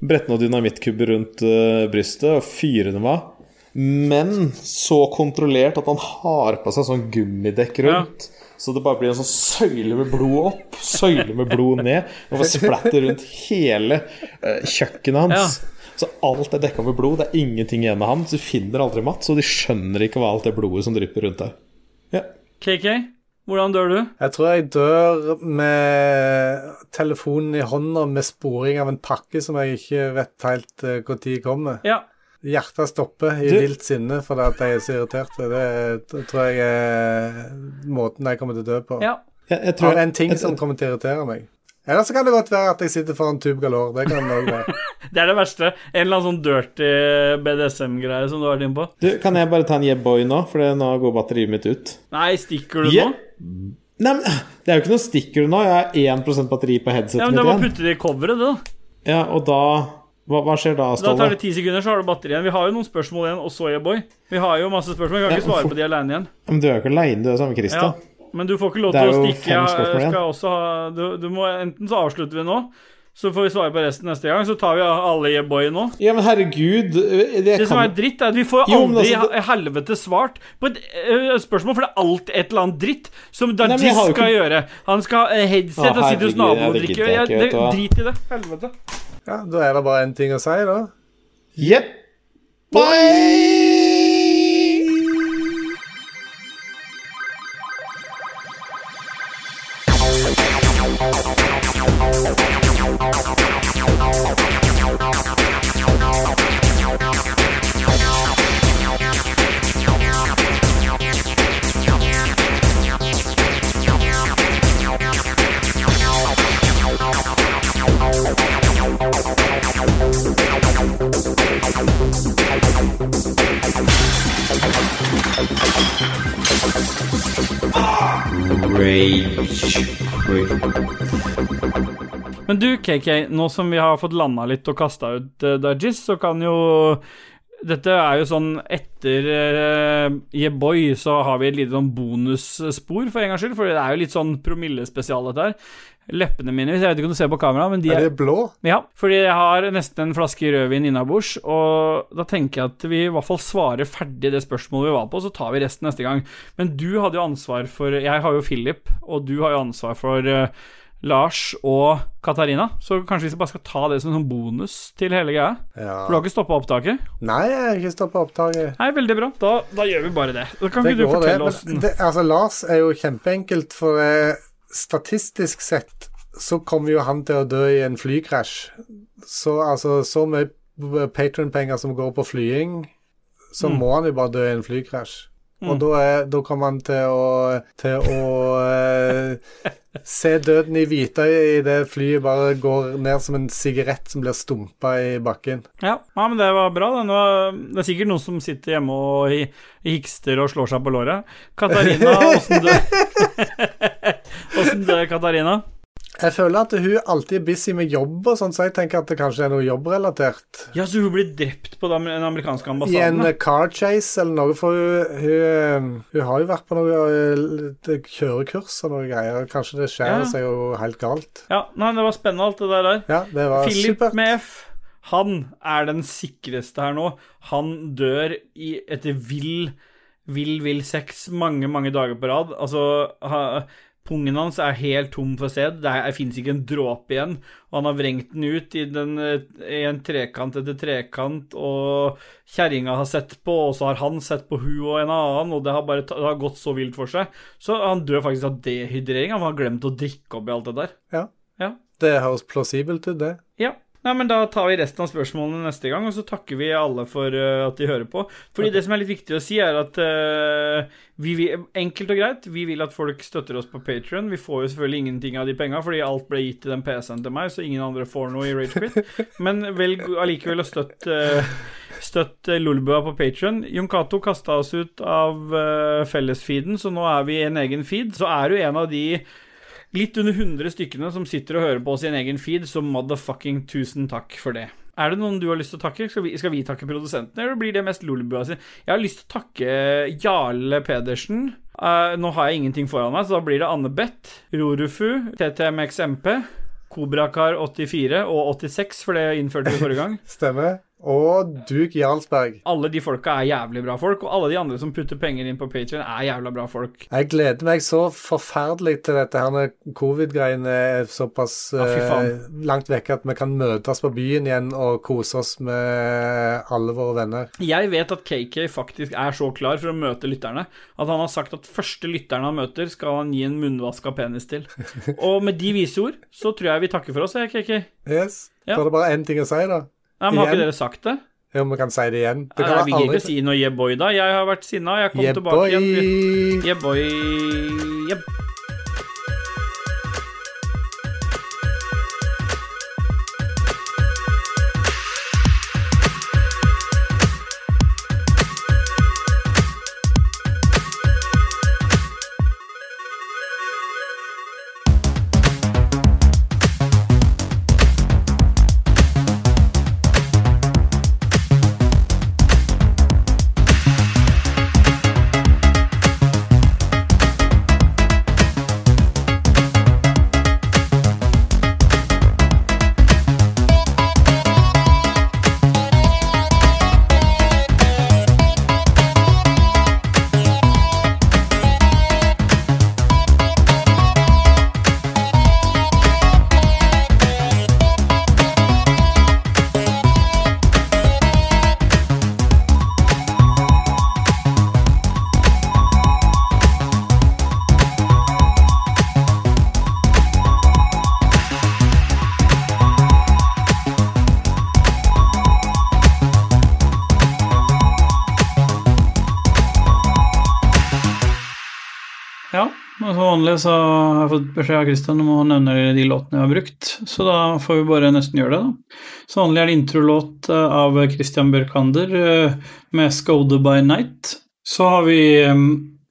Speaker 2: brette noen dynamittkubber rundt eh, brystet og fyre dem av. Men så kontrollert at han har på seg sånn gummidekk rundt. Så det bare blir en sånn søyle med blod opp, søyle med blod ned. Og bare splatter rundt hele eh, kjøkkenet hans. Så alt er dekka med blod. Det er ingenting igjen av ham. Så de finner aldri Mats, og de skjønner ikke hva alt det blodet som drypper rundt der. Ja.
Speaker 1: KK, hvordan dør du?
Speaker 3: Jeg tror jeg dør med telefonen i hånda med sporing av en pakke som jeg ikke vet helt uh, når kommer.
Speaker 1: Ja.
Speaker 3: Hjertet stopper i
Speaker 2: Du-
Speaker 3: vilt sinne fordi at jeg er så irritert. Det tror jeg er måten jeg kommer til å dø på.
Speaker 1: ja.
Speaker 2: Jeg, jeg tror
Speaker 3: Av en ting
Speaker 2: jeg-
Speaker 3: som kommer til å irritere meg. Eller så kan det godt være at jeg sitter foran Tube Galore. Det kan det være.
Speaker 1: Det er det verste. En eller annen sånn dirty BDSM-greie som du har vært inne på.
Speaker 2: Du, kan jeg bare ta en yeah boy nå? For nå går batteriet mitt ut.
Speaker 1: Nei, stikker du
Speaker 2: Yeah.
Speaker 1: nå?
Speaker 2: Nei, men Det er jo ikke noe stikker du nå. Jeg har 1% batteri på headsetet
Speaker 1: Ja, men Du må putte det i coveret, du, da.
Speaker 2: Ja, og da hva, hva skjer da,
Speaker 1: Da tar det ti sekunder, så har du batteri igjen. Vi har jo noen spørsmål igjen, og så boy Vi har jo masse spørsmål. Vi kan ikke
Speaker 2: svare
Speaker 1: svare på de alene igjen.
Speaker 2: Men du er jo ikke aleine, du er sammen med
Speaker 1: Ja. Men du får ikke lov til å stikke. Også ha du, du må, Enten så avslutter vi nå, så får vi svare på resten neste gang. Så tar vi alle Yeboy boy nå.
Speaker 2: Ja, men herregud Det,
Speaker 1: Det som er dritt, er at vi får
Speaker 2: Jo,
Speaker 1: aldri
Speaker 2: altså,
Speaker 1: i helvete svart på et øh, spørsmål, for det er alltid et eller annet dritt som Dajis skal
Speaker 2: ikke-
Speaker 1: gjøre. Han skal ha eh, headset
Speaker 2: Å,
Speaker 1: og sitte hos naboen og drikke. drit i det. Helvete.
Speaker 3: Ja, Da er det bare én ting å si, da.
Speaker 2: Jepp. Bye!
Speaker 1: KK, nå som vi har fått landa litt og kasta ut uh, Dajis, så kan jo Dette er jo sånn etter uh, Yeboy så har vi et lite sånn bonusspor for en gangs skyld. For det er jo litt sånn promillespesial, dette her. Leppene mine, jeg vet ikke om du ser på kamera, men de
Speaker 3: Er
Speaker 1: er
Speaker 3: blå?
Speaker 1: Ja, fordi jeg har nesten en flaske rødvin innabords, og da tenker jeg at vi i hvert fall svarer ferdig det spørsmålet vi var på, så tar vi resten neste gang. Men du hadde jo ansvar for Jeg har jo Philip, og du har jo ansvar for eh, Lars og Katarina, så kanskje vi bare skal ta det som en sånn bonus til hele greia?
Speaker 3: Ja.
Speaker 1: For du har ikke stoppa opptaket?
Speaker 3: Nei, jeg har ikke stoppa opptaket.
Speaker 1: Nei, veldig bra. Da, da gjør vi bare det. Da kan
Speaker 3: Det
Speaker 1: ikke du fortelle oss
Speaker 3: det, altså, Lars er jo kjempeenkelt, for eh, statistisk sett så kommer jo han til å dø i en flykrasj. Så altså, så mye patronpenger som går på flying, så
Speaker 1: Mm.
Speaker 3: må han jo bare dø i en flykrasj. Og
Speaker 1: Mm.
Speaker 3: da, er, da kommer han til å, til å eh, se døden i hvite i det flyet bare går ned som en sigarett som blir stumpa i bakken.
Speaker 1: Ja, ja, men det var bra. Det, Nå, det er sikkert noen som sitter hjemme og hi- hikster og slår seg på låret. Katarina, åssen dør Åssen dør Katarina?
Speaker 3: Jeg føler at hun alltid er busy med jobb og sånn, så jeg tenker at det kanskje er noe jobbrelatert.
Speaker 1: Ja, så hun blir drept på den amerikanske ambassaden? I
Speaker 3: en car chase eller noe, for hun, hun, hun har jo vært på noe eh, kjørekurs og noe greier. Kanskje det skjærer
Speaker 1: Ja.
Speaker 3: seg jo helt galt.
Speaker 1: Ja, nei, det var spennende alt det der der.
Speaker 3: Ja, det var
Speaker 1: Philip
Speaker 3: supert.
Speaker 1: med F, han er den sikreste her nå. Han dør i, etter vill, vill, vill sex mange, mange dager på rad. Altså, ha, pungen hans er helt tom for sæd. Det det fins ikke en dråpe igjen. Og han har vrengt den ut i, den, eh, i en trekant etter trekant, og kjerringa har sett på, og så har han sett på hun og en annen, og det har bare det har gått så vilt for seg. Så han dør faktisk av dehydrering. Han har glemt å drikke opp i alt det der.
Speaker 3: Ja.
Speaker 1: Ja.
Speaker 3: Det høres plausibelt ut, det.
Speaker 1: Ja. Nei, men Da tar vi resten av spørsmålene neste gang, og så takker vi alle for uh, at de hører på. Fordi det som er litt viktig å si, er at uh, vi enkelt og greit, vi vil at folk støtter oss på Patrion. Vi får jo selvfølgelig ingenting av de penga, fordi alt ble gitt til den PC-en til meg, så ingen andre får noe i Ragequit. Men velg allikevel å støtte uh, Støtt Lolbua på Patrion. Jon Cato kasta oss ut av uh, fellesfeeden, så nå er vi i en egen feed. Så er du en av de litt under 100 stykkene som sitter og hører på en egen feed, så motherfucking tusen takk for det. Er det noen du har lyst til å takke? Skal vi, skal vi takke produsentene, eller blir det mest Lolebua sin? Jeg har lyst til å takke Jarle Pedersen. Uh, nå har jeg ingenting foran meg, så da blir det Anne Beth, Rorufu, TTMXMP, Kobrakar84 og 86, for det innførte vi forrige gang.
Speaker 3: Stemmer. Og Duke Jarlsberg.
Speaker 1: Alle de folka er jævlig bra folk, og alle de andre som putter penger inn på Patreon er jævla bra folk.
Speaker 3: Jeg gleder meg så forferdelig til dette her covid-greiene er såpass
Speaker 1: Ja,
Speaker 3: eh, langt vekke at vi kan møtes på byen igjen og kose oss med alle våre venner.
Speaker 1: Jeg vet at KK faktisk er så klar for å møte lytterne at han har sagt at første lytteren han møter, skal han gi en munnvaska penis til. Og med de vise ord så tror jeg vi takker for oss, jeg, KK.
Speaker 3: Yes.
Speaker 1: Ja.
Speaker 3: Da er det bare én ting å si, da.
Speaker 1: Nei, men Har ikke dere sagt det?
Speaker 3: Jo, vi kan si det igjen. Det
Speaker 1: Nei, vi gir
Speaker 3: aldri
Speaker 1: ikke si noe yeah boy, da. Jeg har vært sinna, jeg kom
Speaker 3: Yeah,
Speaker 1: tilbake igjen.
Speaker 3: boy.
Speaker 1: Yeah boy. Yep. Vanlig så har jeg fått beskjed av Christian om å nevne de låtene jeg har brukt, så da får vi bare nesten gjøre det, da. Som vanlig er det introlåt eh, av Christian Børkander eh, med 'Skode by Night'. Så har vi eh,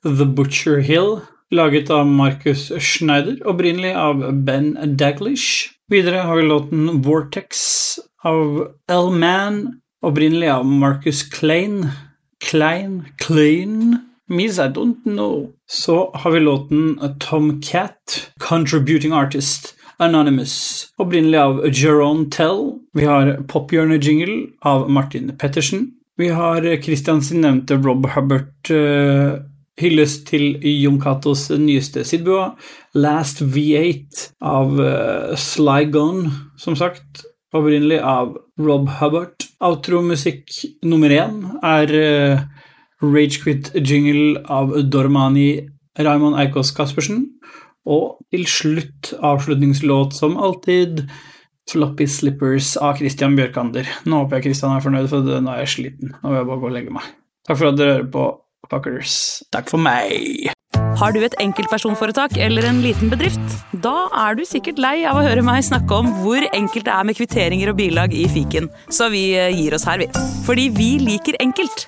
Speaker 1: The Butcher Hill, laget av Marcus Schneider, opprinnelig av Ben Daglish. Videre har vi låten 'Vortex' av L-Man, opprinnelig av Marcus Klein. Klein Klein I don't know. Så har vi låten Tom Cat, Contributing Artist, Anonymous, opprinnelig av Jerome Tell. Vi har Pophjørnet-jingle av Martin Pettersen. Vi har Christians nevnte Rob Hubbard Uh, hyllest til Jon Catos nyeste Sidbua. Last V8 av uh, Sly som sagt. Opprinnelig av Rob Hubbard. Outromusikk nummer én er uh, Ragequit-jingle av Dormani Raymond Eikås Caspersen. Og til slutt avslutningslåt som alltid Floppy Slippers av Christian Bjørkander. Nå håper jeg Christian er fornøyd, for nå er jeg sliten. Nå vil jeg bare gå og legge meg. Takk for at dere hører på, fuckers. Takk for meg.
Speaker 5: Har du et enkeltpersonforetak eller en liten bedrift? Da er du sikkert lei av å høre meg snakke om hvor enkelt det er med kvitteringer og bilag i fiken, så vi eh, gir oss her, vi. Fordi vi liker enkelt.